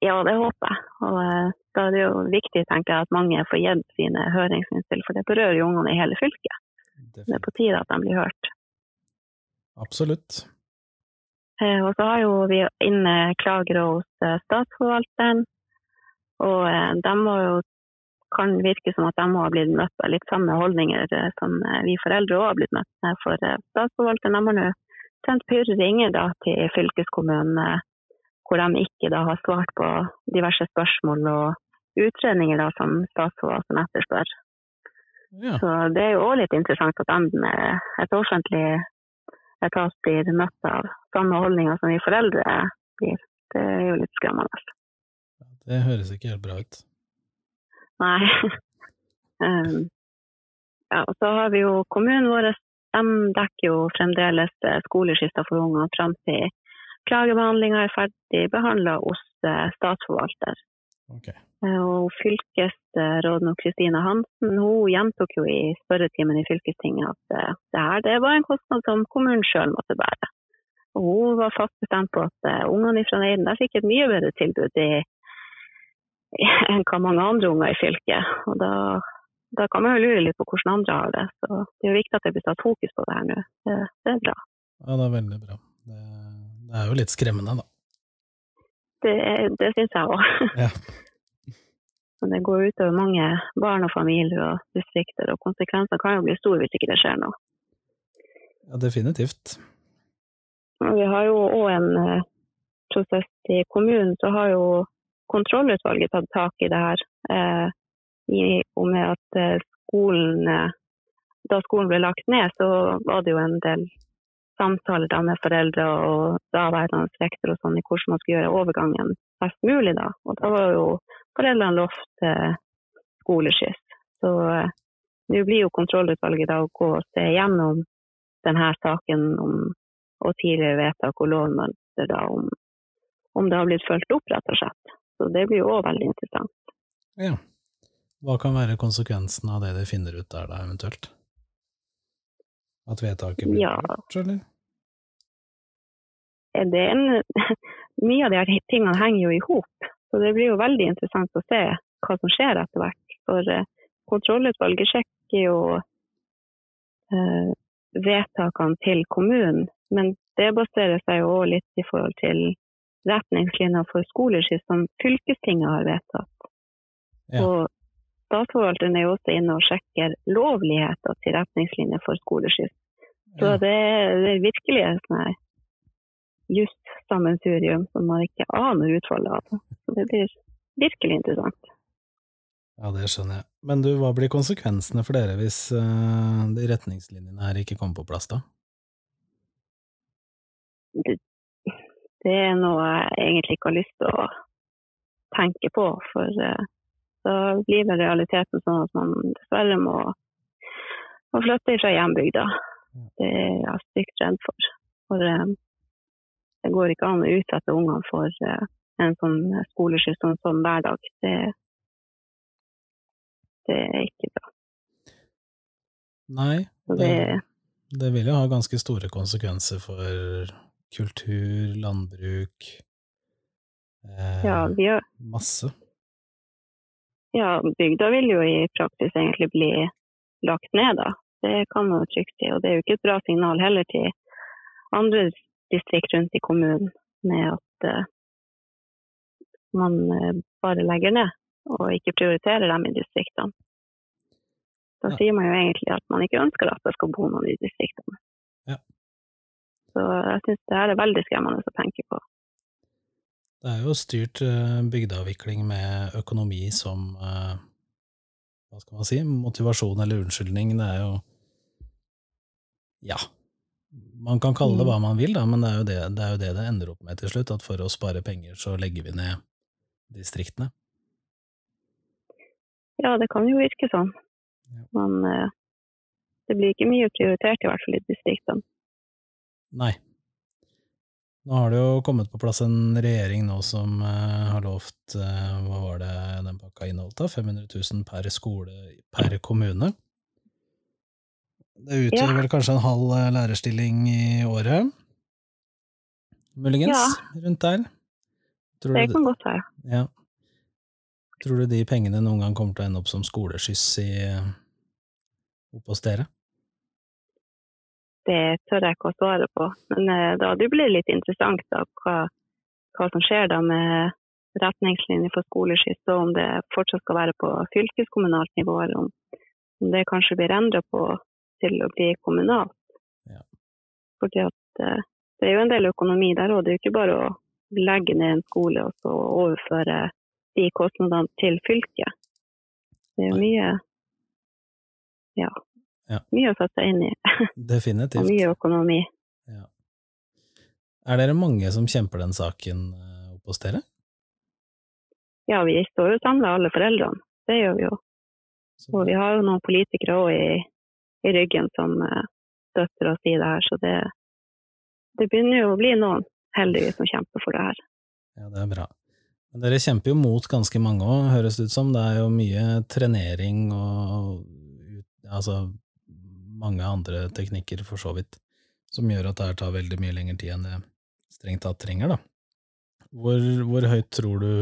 Ja, det håper jeg. Og eh, da er det jo viktig tenker jeg, at mange får gitt sine høringsinnspill, for det berører jo ungene i hele fylket. Det er på tide at de blir hørt.
Absolutt.
Eh, og så har jo vi inne klager hos Statsforvalteren, og eh, de jo kan virke som at de har blitt møtt av litt samme holdninger eh, som eh, vi foreldre òg har blitt møtt med. For Statsforvalteren har nå sendt purringer da, til fylkeskommunen hvor de ikke da har svart på diverse spørsmål og utredninger da, som Statsforvalteren etterspør.
Ja.
Så det er jo òg litt interessant at de er et offentlig etat blir møtt av samme holdninger som vi foreldre blir. Det er jo litt skremmende.
Det høres ikke helt bra ut.
Nei. um, ja, og så har vi jo kommunen vår. De dekker jo fremdeles eh, skoleskifter for unger fram til klagebehandlinga er ferdig behandla hos eh, statsforvalter.
Ok.
Eh, Og fylkesråden Kristina Hansen hun gjentok jo i spørretimen i fylkestinget at det her det var en kostnad som kommunen sjøl måtte bære. Og hun var fast bestemt på at ungene fra Neiden der fikk et mye bedre tilbud i, enn hva mange andre unger i fylket. Og da, da kan man jo lure litt på hvordan andre har det. Så det er jo viktig at det blir tatt fokus på det her nå. Det, det er bra.
Ja, det er veldig bra. Det, det er jo litt skremmende, da.
Det, det syns jeg òg.
Ja.
Men det går utover mange barn og familier og distrikter, og konsekvensene kan jo bli store hvis ikke det skjer noe.
ja, definitivt.
Og Vi har jo òg en eh, prosess i kommunen, så har jo kontrollutvalget tatt tak i det her. Eh, i, og med at eh, skolen eh, Da skolen ble lagt ned, så var det jo en del samtaler da med foreldre og daværende rektor og sånn i hvordan man skulle gjøre overgangen best mulig. da. Og da var jo foreldrene lovt eh, skoleskyss. Så eh, nå blir jo kontrollutvalget da å gå og se gjennom denne saken om, og tidligere vedtak og lovmønster da, om, om det har blitt fulgt opp, rett og slett. Så det blir jo òg veldig interessant.
Ja. Hva kan være konsekvensen av det de finner ut der, da, eventuelt? At vedtaket blir
Ja.
gjort, eller?
Er det en, mye av de her tingene henger jo i hop, så det blir jo veldig interessant å se hva som skjer etter hvert. For eh, kontrollutvalget sjekker jo eh, vedtakene til kommunen, men det baserer seg jo litt i forhold til retningslinjer for skoleskyss som fylkestinget har vedtatt.
Ja.
Og statsforvalteren er jo også inne og sjekker lovligheten til retningslinjer for skoleskyss. Så
Ja.
det, det er virkelig et sånn jussammensurium som man ikke aner utfallet av. Så det blir virkelig interessant.
ja, det skjønner jeg. Men du, hva blir konsekvensene for dere hvis uh, de retningslinjene her ikke kommer på plass, da?
Det, det er noe jeg egentlig ikke har lyst til å tenke på, for eh, da blir vel realiteten sånn at man dessverre må, må flytte fra hjembygda. Det er jeg stygt redd for. For eh, det går ikke an å utsette ungene for eh, en sånn skoleskyss sånn, sånn hver dag. Det, det er ikke bra.
Nei, det,
det,
det vil jo ha ganske store konsekvenser for kultur, landbruk eh,
ja, har,
Masse.
ja, bygda vil jo i praksis egentlig bli lagt ned, da. Det kan man jo trygt si. Og det er jo ikke et bra signal heller til andre distrikt rundt i kommunen med at eh, man eh, bare legger ned og ikke prioriterer dem i distriktene. Da
Ja.
sier man jo egentlig at man ikke ønsker at det skal bo noen i distriktene.
Ja.
Så jeg syns det her er veldig skremmende å tenke på.
Det er jo styrt eh, bygdeavvikling med økonomi som eh, hva skal man si, motivasjon eller unnskyldning. Det er jo ja. Man kan kalle det
Mm.
hva man vil, da, men det er, jo det, det er jo det det ender opp med til slutt. At for å spare penger, så legger vi ned distriktene.
Ja, det kan jo virke sånn. Men eh, det blir ikke mye prioritert, i hvert fall i distriktene.
Nei. Nå har det jo kommet på plass en regjering nå som uh, har lovt uh, Hva var det den pakka inneholdt, da? 500 000 per skole per kommune. Det utgjør
Ja.
vel kanskje en halv eh, lærerstilling i året? Muligens, rundt der? Tror
Det
du,
kan godt være.
ja. Tror du de pengene noen gang kommer til å ende opp som skoleskyss i, oppe hos dere?
Det tør jeg ikke å svare på. Men eh, da det blir litt interessant da, hva, hva som skjer da med retningslinjer for skoleskyss, og om det fortsatt skal være på fylkeskommunalt nivå, eller om, om det kanskje blir endret på til å bli kommunalt.
Ja.
Fordi at eh, det er jo en del økonomi der, og det er jo ikke bare å legge ned en skole og så overføre de kostnadene til fylket. Det er jo mye ja,
Ja.
mye å sette seg inn i,
Definitivt.
og mye økonomi.
Ja. Er dere mange som kjemper den saken eh, oppe hos dere?
Ja, vi står jo samla alle foreldrene, det gjør vi jo.
Så
Og vi har jo noen politikere òg i, i ryggen som eh, støtter oss i det her, så det, det begynner jo å bli noen heldigvis som kjemper for det her.
Ja, det er bra. Men dere kjemper jo mot ganske mange òg, høres det ut som. Det er jo mye trenering og altså mange andre teknikker, for så vidt, som gjør at det her tar veldig mye lengre tid enn det strengt tatt trenger, da. Hvor, hvor høyt tror du,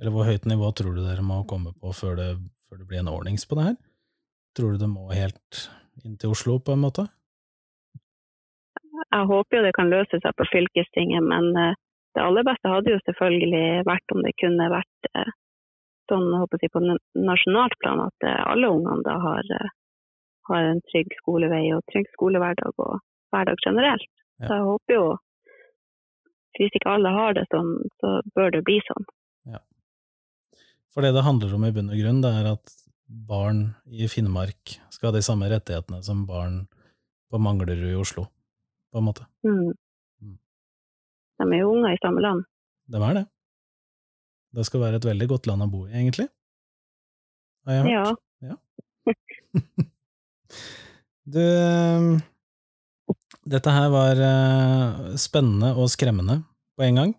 eller hvor høyt nivå tror du dere må komme på før det, før det blir en ordnings på det her? Tror du det må helt inn til Oslo, på en måte?
Jeg håper jo det kan løse seg på fylkestinget, men eh, det aller beste hadde jo selvfølgelig vært om det kunne vært eh, sånn håper jeg, på nasjonalt plan at eh, alle ungene da har, har en trygg skolevei og trygg skolehverdag og hverdag generelt.
Ja.
Så jeg håper jo hvis ikke alle har det sånn, så bør det bli sånn.
For det det handler om i bunn og grunn, det er at barn i Finnmark skal ha de samme rettighetene som barn på Manglerud i Oslo, på en måte.
Mm.
Mm.
De er jo unger i samme land.
De er det. Det skal være et veldig godt land å bo i, egentlig. Har jeg hørt.
Ja.
Du, eh, dette her var eh, spennende og skremmende på en gang.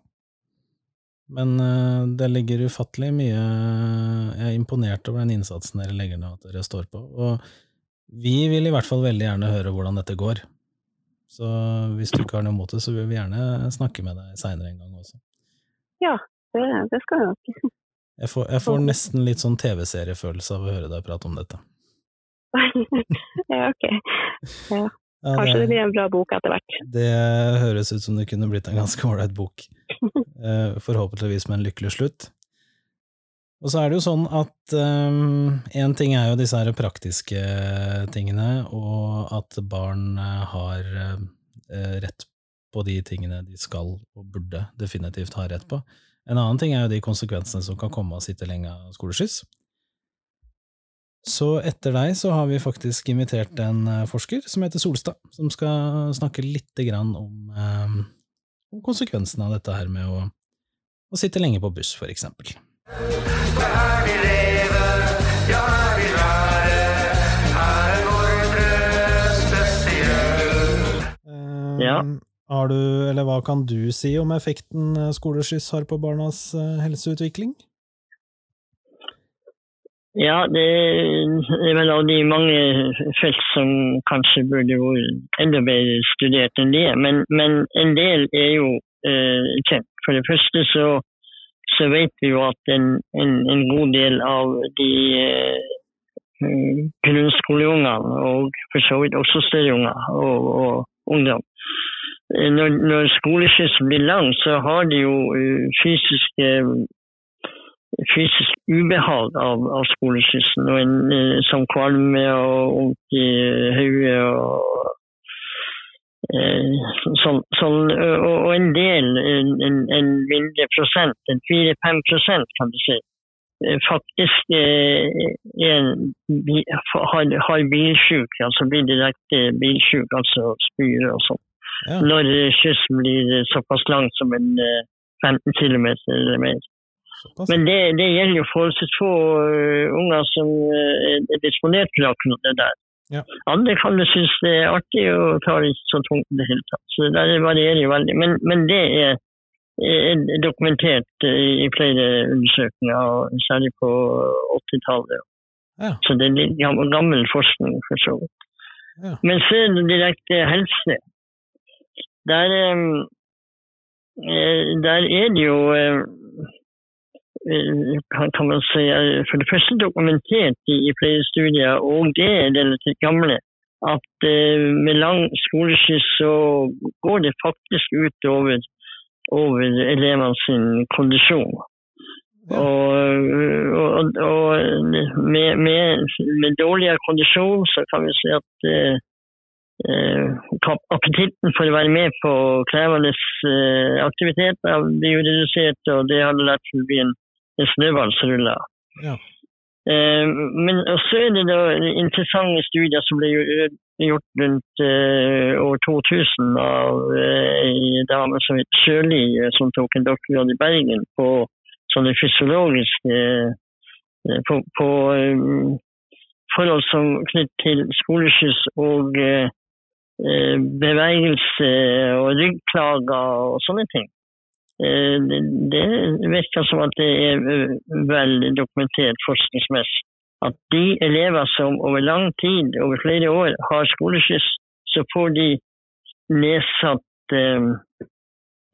Men eh, det ligger ufattelig mye Jeg er imponert over den innsatsen dere legger ned, at dere står på. Og vi vil i hvert fall veldig gjerne høre hvordan dette går. Så hvis du ikke har noe imot det, så vil vi gjerne snakke med deg seinere en gang også.
ja, det, det skal jeg nok.
Jeg får, jeg får nesten litt sånn TV-seriefølelse av å høre deg prate om dette.
Ja, ok. Ja.
Ja,
Kanskje det blir en bra bok etter hvert.
Det høres ut som det kunne blitt en ganske ålreit bok. Eh, Forhåpentligvis med en lykkelig slutt. Og så er det jo sånn at én ting er jo disse her praktiske tingene, og at barn eh, har uh, rett på de tingene de skal og burde definitivt ha rett på. En annen ting er jo de konsekvensene som kan komme av å sitte lenge av skoleskyss. Så etter deg så har vi faktisk invitert en eh, forsker som heter Solstad, som skal snakke lite grann om, eh, om konsekvensene av dette her med å, å sitte lenge på buss, for eksempel.
Her vi lever, ja her vi være, her er vår spesiell.
Eh,
Ja.
Har du, eller hva kan du si om effekten eh, skoleskyss har på barnas eh, helseutvikling?
Ja, det er vel av de mange felt som kanskje burde vært enda bedre studert enn det. Men, men en del er jo eh, kjent. For det første så, så vet vi jo at en, en, en god del av de eh, grunnskoleungene, og for så vidt også større unger og, og ungdom, eh, når, når skoleskyssen blir lang, så har de jo eh, fysiske fysisk ubehag av, av skoleskyssen. Og en, eh, som kvalme og vondt i hodet og eh, sånn, sånn, og, en del, en, en, mindre prosent, en 4-5 prosent kan du si, eh, faktisk er har, har bilsjuk, altså blir direkte bilsjuk, altså spyr og sånn.
Ja.
Når kysten blir såpass lang som en eh, 15 km eller mer. Men det, det gjelder jo forholdsvis få øh, unger som øh, er disponert for akkurat det der.
Ja.
Andre kan jo synes det er artig og tar det ikke så tungt i det hele tatt. Så det der varierer jo veldig. Men, men det er, er dokumentert i, i flere undersøkelser, og særlig på 80-tallet.
Ja.
Så det er litt gammel, gammel forskning for så vidt.
Ja.
Men så er det direkte helse. Der, eh, eh, der er det jo eh, eh, kan, man si, er for det første dokumentert i, i flere studier, og det er relativt gamle, at eh, med lang skoleskyss så går det faktisk ut over, elevene sin kondisjon.
Ja.
Og, og, og med, med, med dårligere kondisjon så kan vi si at eh, appetitten for å være med på krevende aktiviteter blir redusert, og det har lett til å bli en, en snøball som ruller.
Ja.
Eh, men så er det da interessante studier som ble gjort rundt eh, år 2000 av eh, en dame som het Sjøli, eh, som tok en doktorgrad i Bergen på sånne fysiologiske eh, på, på eh, forhold som knyttet til skoleskyss og eh, eh, bevegelse og ryggplager og sånne ting. Eh, Det, virker som at det er veldig dokumentert forskningsmessig. At de elever som over lang tid, over flere år, har skoleskyss, så får de nedsatt eh,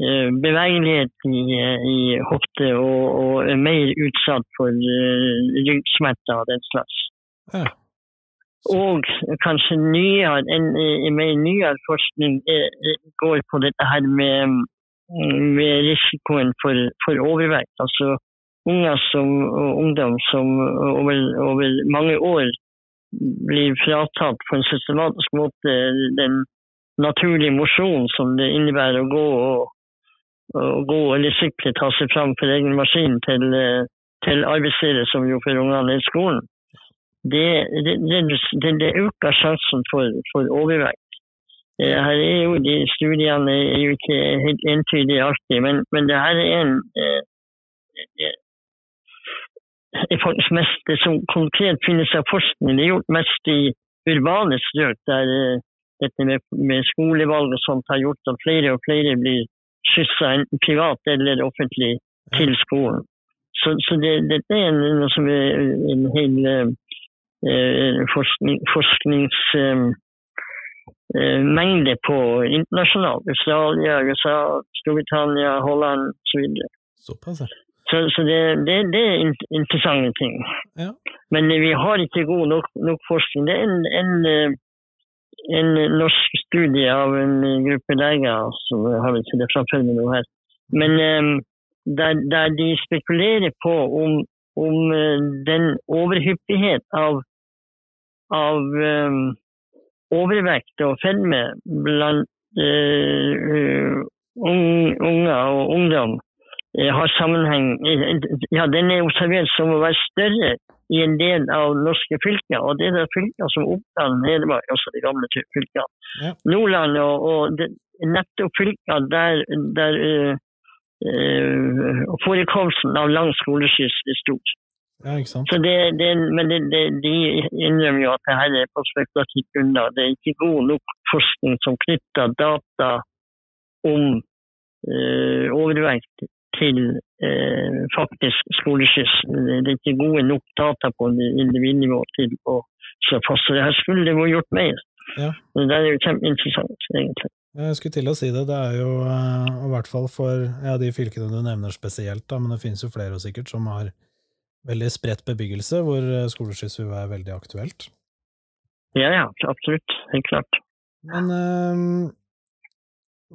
eh, bevegelighet i, eh, i hofte og, og er mer utsatt for eh, ryggsmerter og den slags.
Ja.
Og kanskje nyere, en, en mer nyere forskning eh, eh, går på dette her med, med risikoen for, for overvekt. Altså unger som, og ungdom som over, over mange år blir fratatt på en systematisk måte den naturlige mosjonen som det innebærer å gå og, og gå eller sykle, ta seg fram for egen maskin til, til arbeidsstedet som jo for ungene er skolen det, det, det, det øker sjansen for, for overvekt. Eh, Her er jo de Studiene er jo ikke helt entydige alltid, men, men det her er en eh, eh, er mest det som konkret finnes av forskning. Det er gjort mest i urbane strøk, der eh, dette med, med skolevalg og sånt har gjort at flere og flere blir skyssa enten privat eller offentlig til skolen. Så, så det, dette er en, noe som er en hel eh, eh, forskning, forskningsmengde på internasjonalt. Australia, USA, Storbritannia, Holland osv.
Ja.
Så, så det, det, det er interessante ting.
Ja.
Men eh, vi har ikke god nok, nok forskning. Det er en, en, eh, en norsk studie av en eh, gruppe leger, som har vi det framfor meg nå her, men eh, der, der de spekulerer på om, om eh, den overhyppighet av, av eh, overvekt og fedme blant eh, eh, unger og ungdom eh, har sammenheng Ja, den er observert som å være større i en del av norske fylker. Og det er fylker som Oppland, Hedmark, altså de gamle fylkene.
Ja.
Nordland og, og det, nettopp fylker der, der uh, forekomsten av lang skoleskyss er stor.
Ja, ikke sant.
Så det, det, men det, det, de innrømmer jo at det her er på spekulativt grunnlag. Det er ikke god nok forskning som knytter data om eh, overvekt til eh, faktisk skoleskyss. Det er ikke gode nok data på individnivå til å slå fast. Så det her skulle det vært gjort mer.
Ja.
Det er jo kjempeinteressant, egentlig.
Jeg skulle til å si det, det er jo eh, i hvert fall for ja, de fylkene du nevner spesielt, da, men det finnes jo flere og sikkert som har veldig spredt bebyggelse, hvor eh, skoleskyss vil være veldig aktuelt.
Ja, ja, absolutt. Helt klart.
Men eh,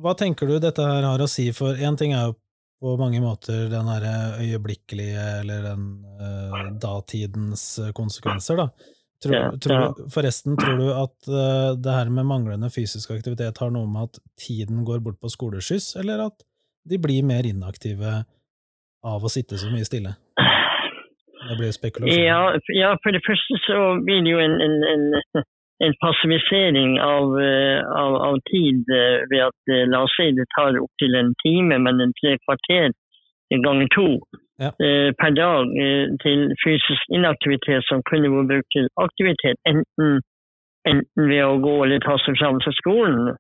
hva tenker du dette her har å si for Én ting er jo på mange måter den her øyeblikkelige, eller den eh, datidens konsekvenser, da. Tror,
Ja,
tror,
ja.
Forresten, tror du at eh, det her med manglende fysisk aktivitet har noe med at tiden går bort på skoleskyss, eller at de blir mer inaktive av å sitte så mye stille? Det blir jo spekulasjon.
Ja, ja, for det første så blir det jo en, en, en, en passivisering av, eh, av, av tid eh, ved at eh, la oss si det tar opptil en time, men en tre kvarter ganger to
Ja.
per dag til fysisk inaktivitet som kunne vært brukt til aktivitet, enten, enten ved å gå eller ta seg fram til skolen,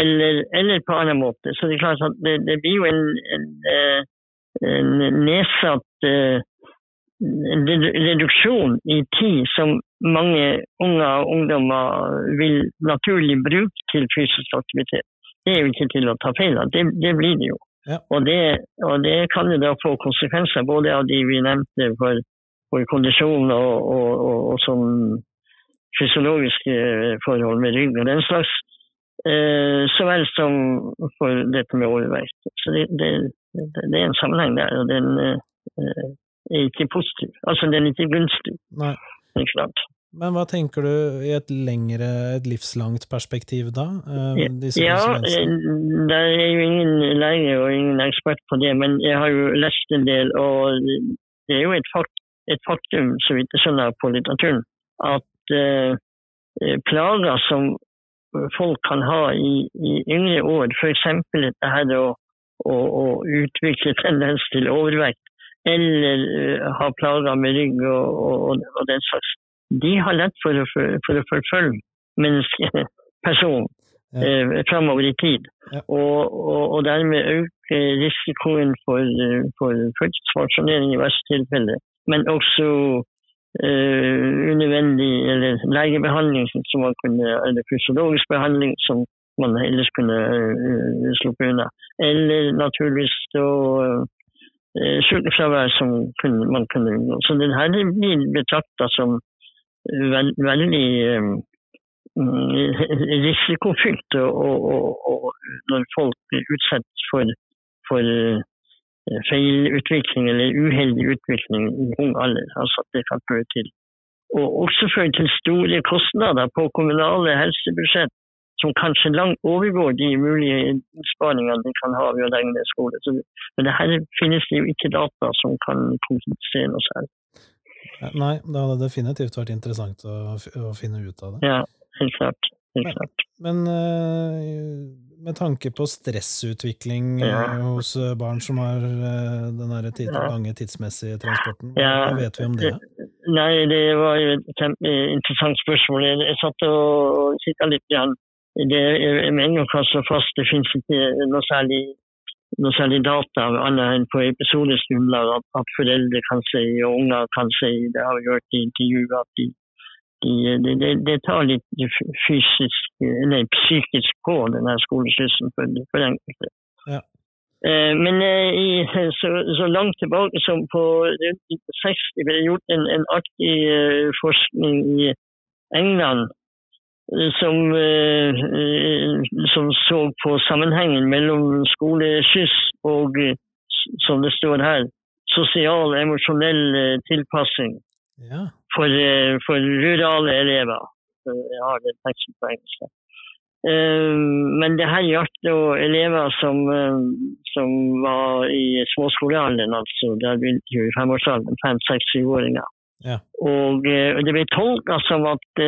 eller, eller på annen måte. Så det er klart at det, det blir jo en, en, en nedsatt reduksjon i tid som mange unger og ungdommer vil naturlig bruke til fysisk aktivitet. Det er jo ikke til å ta feil av, det, det blir det jo.
Ja.
Og, det, og det kan jo da få konsekvenser både av de vi nevnte for, for kondisjon og, og, og, og sånn fysiologiske forhold med rygg og den slags, eh, så vel som for dette med overvekt. Så det, det, det er en sammenheng der, og den eh, er ikke positiv. Altså den er ikke gunstig.
Nei.
Ikke sant?
Men hva tenker du i et lengre, et livslangt perspektiv da? eh,
Ja, eh, det er jo ingen lege og ingen ekspert på det, men jeg har jo lest en del, og det er jo et, fakt, et faktum, så vidt jeg skjønner på litteraturen, at eh, eh, plager som folk kan ha i, i yngre år, f.eks. dette her å, å, å utvikle tendens til overvekt, eller har ha plager med rygg og, og, og den slags, de har lett for å, for, å forfølge menneskepersonen
Ja.
eh, framover i tid.
Ja.
Og, og, dermed øke risikoen for, eh, for fødselsfasjonering i verste tilfelle. Men også eh, unødvendig eller legebehandling som man kunne, eller fysiologisk behandling som man ellers kunne uh, på unna. Eller naturligvis da sykefravær som kunne, man kunne unngå. Så den her blir betrakta som veld, veldig um, risikofylt og, og, og når folk blir utsatt for, for eh, feilutvikling eller uheldig utvikling i ung alder. Altså at det kan føre til og også føre til store kostnader på kommunale helsebudsjett som kanskje langt overgår de mulige innsparingene de kan ha ved å legge ned skole. Så, men det her finnes det jo ikke data som kan konkretisere noe særlig.
Nei, det hadde definitivt vært interessant å, å finne ut av det.
Ja, helt klart. Helt
Men-
klart.
Men eh, med tanke på stressutvikling eh,
Ja.
hos eh, barn som har den der tid,
Ja.
lange tidsmessige transporten, hva,
Ja.
vet vi om det?
Nei, det var jo et interessant spørsmål. Jeg satt og kikka litt. Igjen. Det, er mange altså fast det finnes ikke noe særlig, noe særlig data annet enn på episodisk grunnlag at, at foreldre kan si og unger kan si. Det har vi hørt i intervjuer at de, de, det, de, det tar litt fysisk, nei, psykisk på denne skoleslussen for, for enkelte.
Ja.
Eh, Men eh, i, så, så langt tilbake som på rundt 60 ble det gjort en, en artig eh, forskning i England som, eh, eh, som så på sammenhengen mellom skoleskyss og, eh, som det står her, sosial emosjonell tilpassing
Ja.
for, for rurale elever. Jeg har den teksten på engelsk. Men det her gjaldt elever som, som var i småskolealderen, altså der begynte jo i femårsalderen, fem, seks, syvåringer.
Ja.
Og det ble tolka som at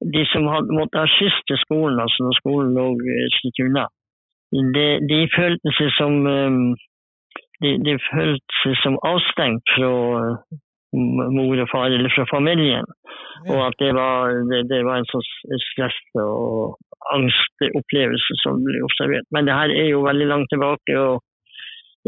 de som hadde måttet ha skyss til skolen, altså når skolen lå eh, et stykke unna, de, de følte seg som eh, de, de følte seg som avstengt fra eh, mor og far eller fra familien. Og at det var, det, det var en sånn stress og angstopplevelse som ble observert. Men det her er jo veldig langt tilbake, og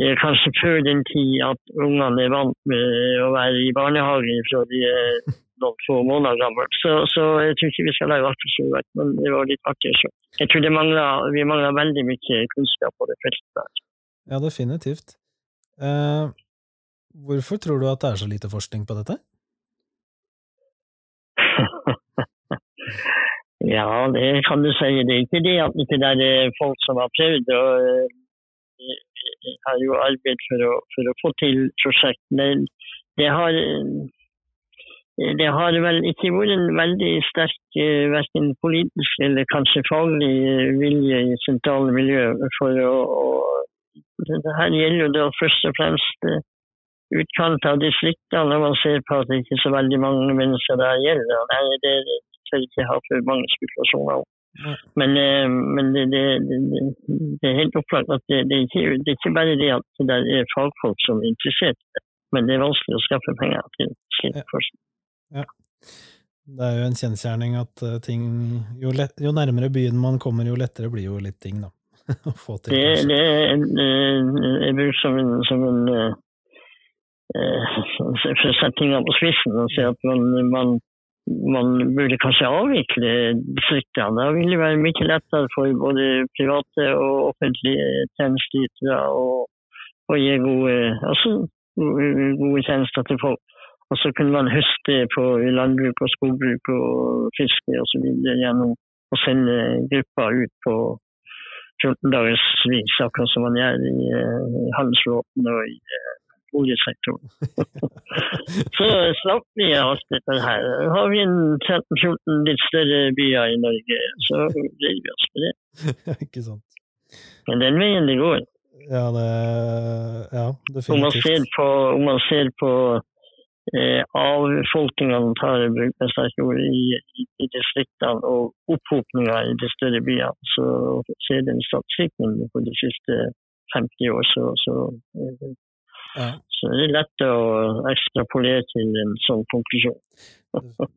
eh, kanskje før den tid at ungene er vant med å være i barnehage fra de er noen få måneder gammel. Så, så jeg tror ikke vi skal lage altfor stor vekt, men det var litt artig å. Jeg tror det mangler, vi mangler veldig mye kunnskap på det feltet der.
Ja, definitivt. Eh, hvorfor tror du at det er så lite forskning på dette?
Ja, det kan du si. Det er ikke det at ikke det er folk som har prøvd. og eh, Jeg har jo arbeidet for å, for å få til prosjekt. Men det har, eh, det har vel ikke vært en veldig sterk eh, verken politisk eller kanskje faglig eh, vilje i sentrale miljø for å, å det her gjelder jo da først og fremst eh, utkant av distriktene, når man ser på at det ikke er så veldig mange mennesker det her gjelder. Nei, det, det jeg ikke ha for mange spekulasjoner om. Men, men det, det, det, det er helt opplagt at det, det, er ikke, det er ikke bare det at det er fagfolk som er interessert det, men det er vanskelig å skaffe penger til slik
Ja. Det er jo en kjensgjerning at eh, ting jo, lett, jo nærmere byen man kommer, jo lettere blir jo litt ting, da. Å få til.
Det, det er en, eh, bruker som en, som en eh, sette tingene på spissen og si at man, man, man burde kanskje avvikle distriktene. Da vil det være mye lettere for både private og offentlige tjenesteytere å gi gode, altså, gode tjenester til folk. Og så kunne man høste på landbruk og skogbruk og fiske osv. gjennom å sende grupper ut på 14 dagers vis, akkurat som man gjør i i handelsflåten og i uh, oljesektoren. så slapp vi alt dette her. Har vi en 13-14 litt større byer i Norge, så greier vi oss med det.
Ikke sant.
Men den veien det går.
Ja, det Ja,
Om man ser på, om man ser på eh, avfolkningen, tar i bruk med sterke ord, i, i, i distriktene og opphopninga i de større byene, så ser den statistikken på de siste 50 år, så, så, eh,
Ja,
så det er lett å ekstrapolere til en sånn konklusjon.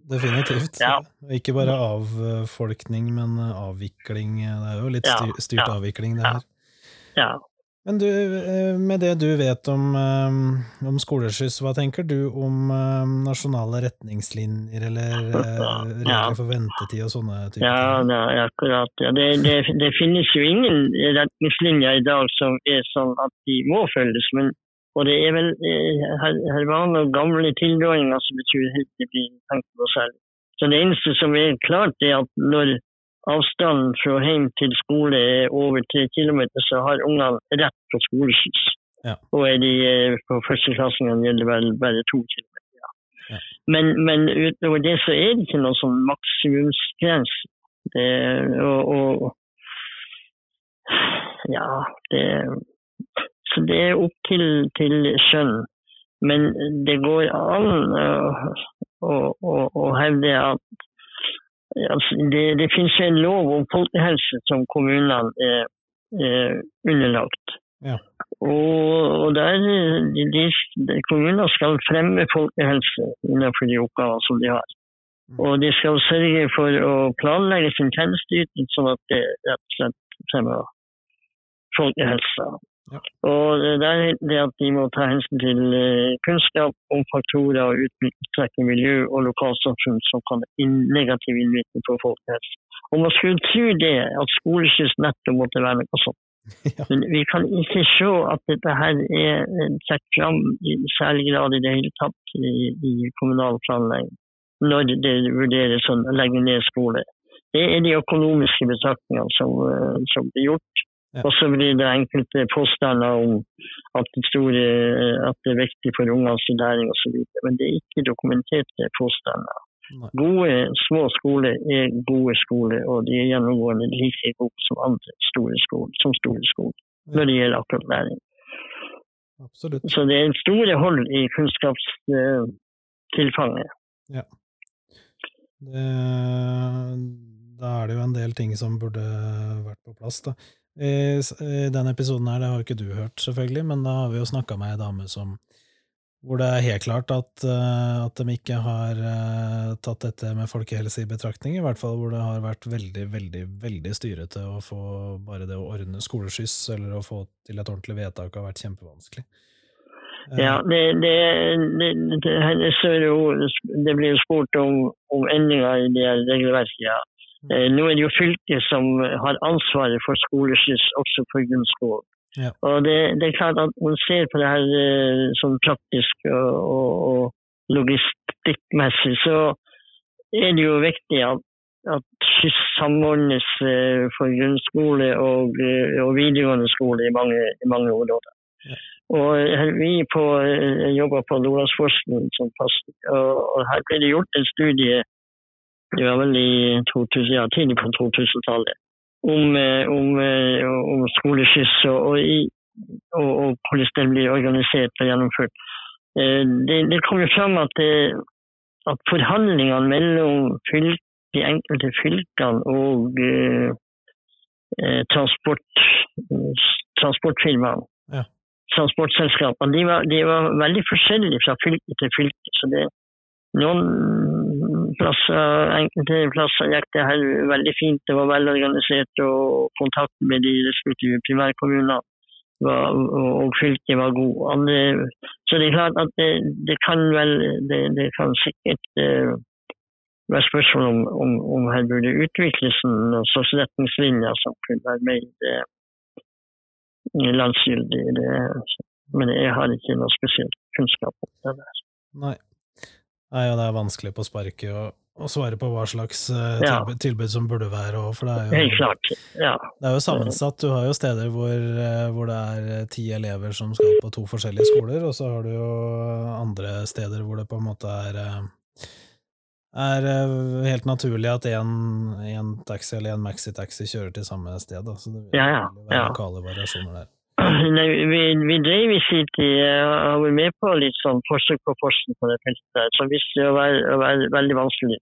definitivt.
Ja.
Ikke bare avfolkning, men avvikling. Det er jo litt styr, styrt
ja,
avvikling, det her.
Ja.
Men du, eh, med det du vet om, eh, om skoleskyss, hva tenker du om eh, nasjonale retningslinjer eller regler for ventetid og sånne typer
Ja,
ting?
er akkurat. Ja. Det, det, det finnes jo ingen retningslinjer i dag som er sånn at de må følges. Men, og det er vel hervane noen gamle tilrådinger som betyr helt det blir tenkt på selv. Så det eneste som er klart, er at når avstanden fra hjem til skole er over tre kilometer, så har ungene rett på skoleskyss.
Ja.
Og er de eh, på førsteklassingene gjelder vel bare to kilometer. Ja.
Ja.
Men, men utover det så er det ikke noe sånn maksimumsgrense. Det, og, og ja, det Så det er opp til, til skjønn. Men det går an å, å, å, å hevde at det, det finnes en lov om folkehelse som kommunene er, er underlagt.
Ja.
Og, og der, de, de, kommuner skal fremme folkehelse innenfor de oppgaver som de har. Og de skal sørge for å planlegge sin tjenesteyting sånn at det rett og slett fremmer folkehelsa.
Ja.
Og det er det at de må ta hensyn til eh, kunnskap om faktorer og uttrekk i miljø og lokalsamfunn som kan ha negativ innvirkning på folkehelse. Og man skulle tro det, at skoleskyss nettopp måtte være noe sånt.
Ja.
Men vi kan ikke se at dette her er trukket fram i særlig grad i det hele tatt i, i kommunal planlegging. Når det vurderes å legge ned skole. Det er de økonomiske betraktningene som, eh, som blir gjort.
Ja.
Og så blir det enkelte påstander om at det, store, at det er viktig for ungenes læring osv. Men det er ikke dokumenterte påstander.
Nei.
Gode små skoler er gode skoler, og de er gjennomgående like gode som andre store skoler, som store skoler når det gjelder akkurat læring.
Absolutt.
Så det er store hold i kunnskapstilfanget.
Det, da er det jo en del ting som burde vært på plass, da. I, denne episoden her, det har jo ikke du hørt, selvfølgelig, men da har vi jo snakka med ei dame som hvor det er helt klart at, eh, at de ikke har eh, tatt dette med folkehelse i betraktning, i hvert fall hvor det har vært veldig, veldig, veldig styrete å få bare det å ordne skoleskyss eller å få til et ordentlig vedtak har vært kjempevanskelig. Eh,
Ja, det, det, det, det, blir jo spurt om, om endringer i det regelverket. Ja. Eh, Nå er det jo fylket som har ansvaret for skoleskyss også for grunnskolen.
Ja.
Og det, det er klart at man ser på det her eh, sånn praktisk og, og, og logistikkmessig, så er det jo viktig at, at skyss samordnes eh, for grunnskole og, og videregående skole i mange, i mange områder. Og her, vi på, jobber på Nordlandsforskning som passer, og, og her ble det gjort en studie det var vel i 2000, ja, tidlig på 2000-tallet om, eh, om, eh, om skoleskyss og, og, og, hvordan det blir organisert og gjennomført. Eh, Det, det kom jo fram at, at forhandlingene mellom fylk, de enkelte fylkene og eh, transport, transportfirmaene
Ja.
transportselskapene, de var, de var veldig forskjellige fra fylke til fylke. Så det, noen enkelte plasser gikk det her veldig fint, det var velorganisert, og kontakten med de respektive primærkommunene var, og, fylket var god. Andre, så det er klart at det, det kan vel, det, det kan sikkert uh, være spørsmål om, om, om her burde utvikles noen slags som kunne være mer landsgyldig. Men jeg har ikke noe spesielt kunnskap om det der.
Nei. Nei, og det er vanskelig på sparket å, å svare på hva slags
uh,
tilbud, tilbud som burde være, og for det er jo
Helt klart. Ja.
Det er jo sammensatt. Du har jo steder hvor, uh, hvor det er eh, ti elever som skal på to forskjellige skoler, og så har du jo andre steder hvor det på en måte er eh, er helt naturlig at en, taxi eller en maxitaxi kjører til samme sted. Da. Så det vil
Ja, ja, ja.
lokale variasjoner der.
Nei, vi, vi drev i sin tid eh, har vært med på litt sånn forsøk på forskning på det feltet der, som viste seg å være, være veldig vanskelig.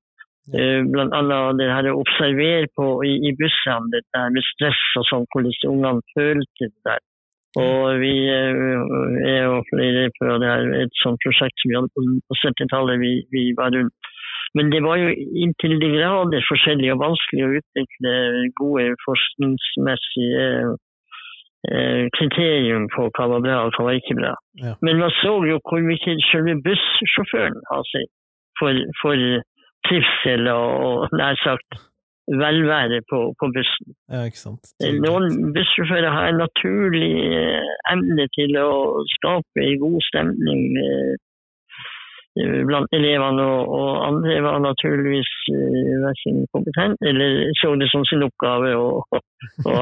Eh, Blant annet det her å observere på i, i bussene, det der med stress og sånn, hvordan ungene følte det der. Og vi eh, er jo flere på det her, et sånt prosjekt som vi hadde på på 70-tallet, vi, vi var rundt. Men det var jo inntil de grader forskjellig og vanskelig å utvikle gode forskningsmessige kriterium på hva var bra og hva var ikke bra.
Ja.
Men man så jo hvor mye selve bussjåføren har seg for, for trivsel og, og nær sagt velvære på, på bussen.
Ja.
Eh, Noen bussjåfører har en naturlig eh, evne til å skape en god stemning eh, eh, blant elevene, og, og andre var naturligvis eh, verken kompetente eller så det som sin oppgave å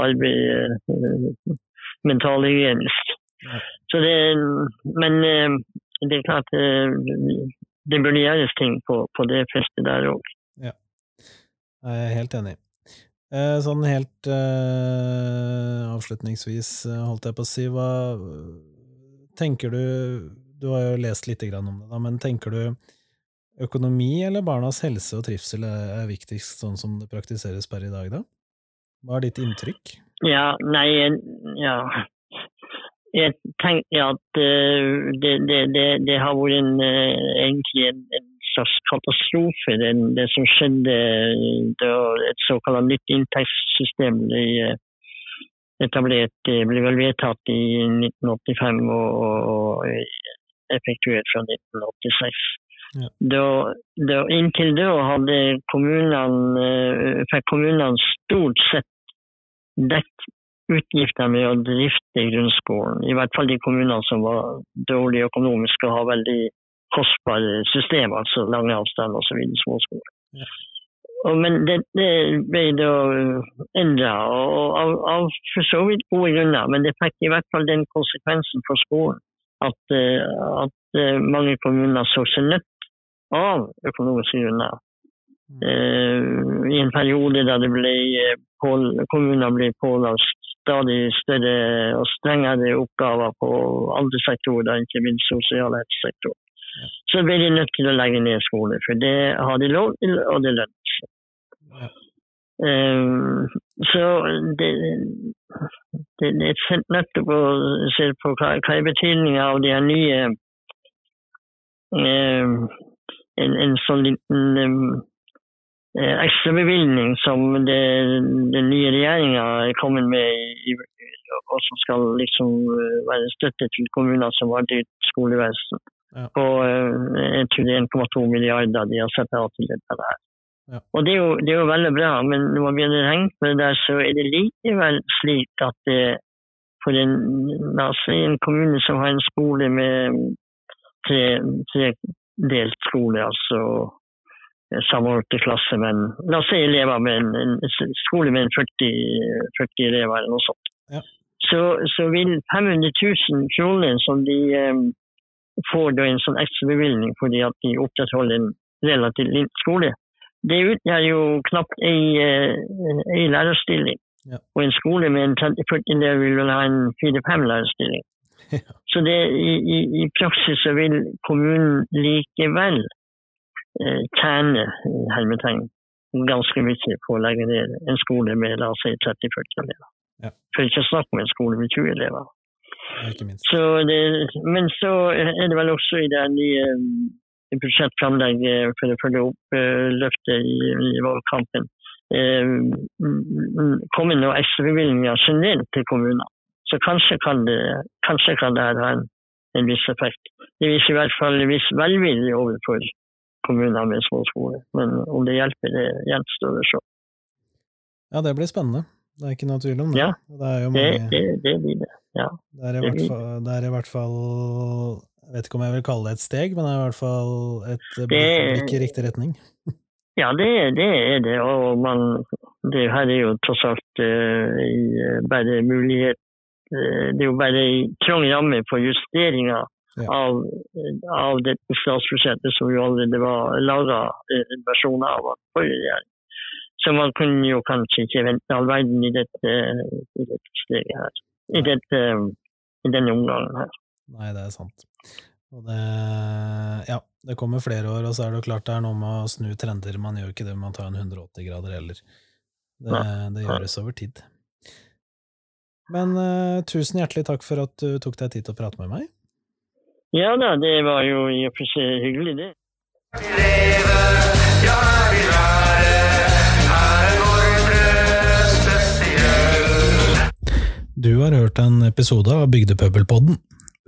arbeide mentalhygienisk. Så det, men eh, det er klart eh, det burde gjøres ting på, på det feltet der òg.
Jeg er helt enig. Eh, Sånn helt uh, avslutningsvis, holdt jeg på å si, hva tenker du Du har jo lest lite grann om det, da, men tenker du økonomi eller barnas helse og trivsel er viktigst, sånn som det praktiseres per i dag, da? Hva er ditt inntrykk?
Ja, nei, ja. Jeg tenker at eh, det, det, det, det har vært en, eh, egentlig en, en slags katastrofe, det, det som skjedde da et såkalt nytt inntektssystem ble eh, etablert. Det ble vel vedtatt i 1985 og, og effektuert fra 1986.
Ja.
Da, da, inntil da hadde kommunene, eh, fikk kommunene stort sett dekket utgifter med å drifte grunnskolen. I hvert fall de kommunene som var dårlige økonomisk og har veldig kostbare systemer, altså lange avstander osv. småskoler.
Ja.
Men det, det ble da endra, av, av for så vidt gode grunner. Men det fikk i hvert fall den konsekvensen for skolen at, eh, at eh, mange kommuner så seg nødt av økonomiske grunner i en periode der det ble eh, pål, kommuner ble pålagt stadig større og strengere oppgaver på andre sektorer, ikke minst sosial helsesektor. Så ble de nødt til å legge ned skoler, for det har de lov til, og det lønner seg. Eh, så det, det, det er nettopp å se på hva, hva er betydningen av de her nye eh, en, en sånn liten eh, ekstrabevilgning som det, den nye regjeringa kommer med, i, og som skal liksom eh, være støtte til kommuner som har dyrt skolevesen.
Ja.
På eh, jeg tror det er 1,2 milliarder de har satt av til dette her.
Ja.
Og det er, jo, det er jo veldig bra, men når man begynner å henge på det der, så er det likevel slik at det for en, si en kommune som har en skole med tre, tredelt skole, altså eh, klasse, men la oss si elever med en, en skole med en 40, 40 elever eller noe sånt.
Ja.
Så, så vil 500 000 kroner som de eh, får da en sånn ekstra bevilgning fordi at de opprettholder en relativt liten skole, det utgjør jo knapt ei, eh, ei lærerstilling.
Ja.
Og en skole med en 30-40 elever vil vel ha en 4-5 lærerstilling.
Ja.
Så det, i, i, i praksis så vil kommunen likevel eh, tjene i hermetegn ganske mye på å legge ned en skole med la oss si 30-40 elever.
Ja.
For ikke å snakke om en skole med 20 elever. Så det, men så er det vel også i det nye eh, budsjettframlegget for å følge opp eh, løftet i, i valgkampen eh, kommet noen ekstrabevilgninger generelt til kommunene. Så kanskje kan det, kanskje kan det ha en, en viss effekt. Det viser i hvert fall en viss velvilje overfor kommuner med små skoler. Men om det hjelper, det gjenstår å se.
Ja, det blir spennende. Det er ikke noe tvil om det.
Ja,
Det er mange
det, det blir det. Ja.
Det er,
blir-
fall, det er i hvert fall Jeg vet ikke om jeg vil kalle det et steg, men det er i hvert fall et blikk, i riktig retning.
Ja, det, det er det. Og man, det her er jo tross alt uh, bare mulighet eh, Det er jo bare trang ramme på justeringer. Av, av dette statsbudsjettet som jo allerede var laga en versjon av av forrige regjering. Så man kunne jo kanskje ikke vente all verden i dette, i dette steget her. I, dette, I denne omgangen her.
Nei, det er sant. Og det Ja, det kommer flere år, og så er det jo klart det er noe med å snu trender. Man gjør ikke det med å ta en 180 grader heller. Det, det gjøres over tid. Men uh, tusen hjertelig takk for at du tok deg tid til å prate med meg.
Ja da, det var jo i og for seg hyggelig, det.
Du har hørt en episode av Bygdepøbelpodden.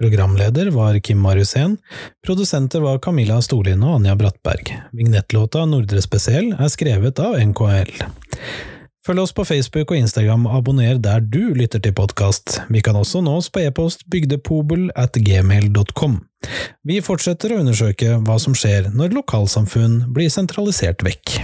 Programleder var Kim Mariussen, produsenter var Camilla Storlien og Anja Brattberg. Vignettlåta Nordre Spesiell er skrevet av NKL. Følg oss på Facebook og Instagram abonner der du lytter til podkast. Vi kan også nå oss på e-post bygdepobel at gmail.com. Vi fortsetter å undersøke hva som skjer når lokalsamfunn blir sentralisert vekk.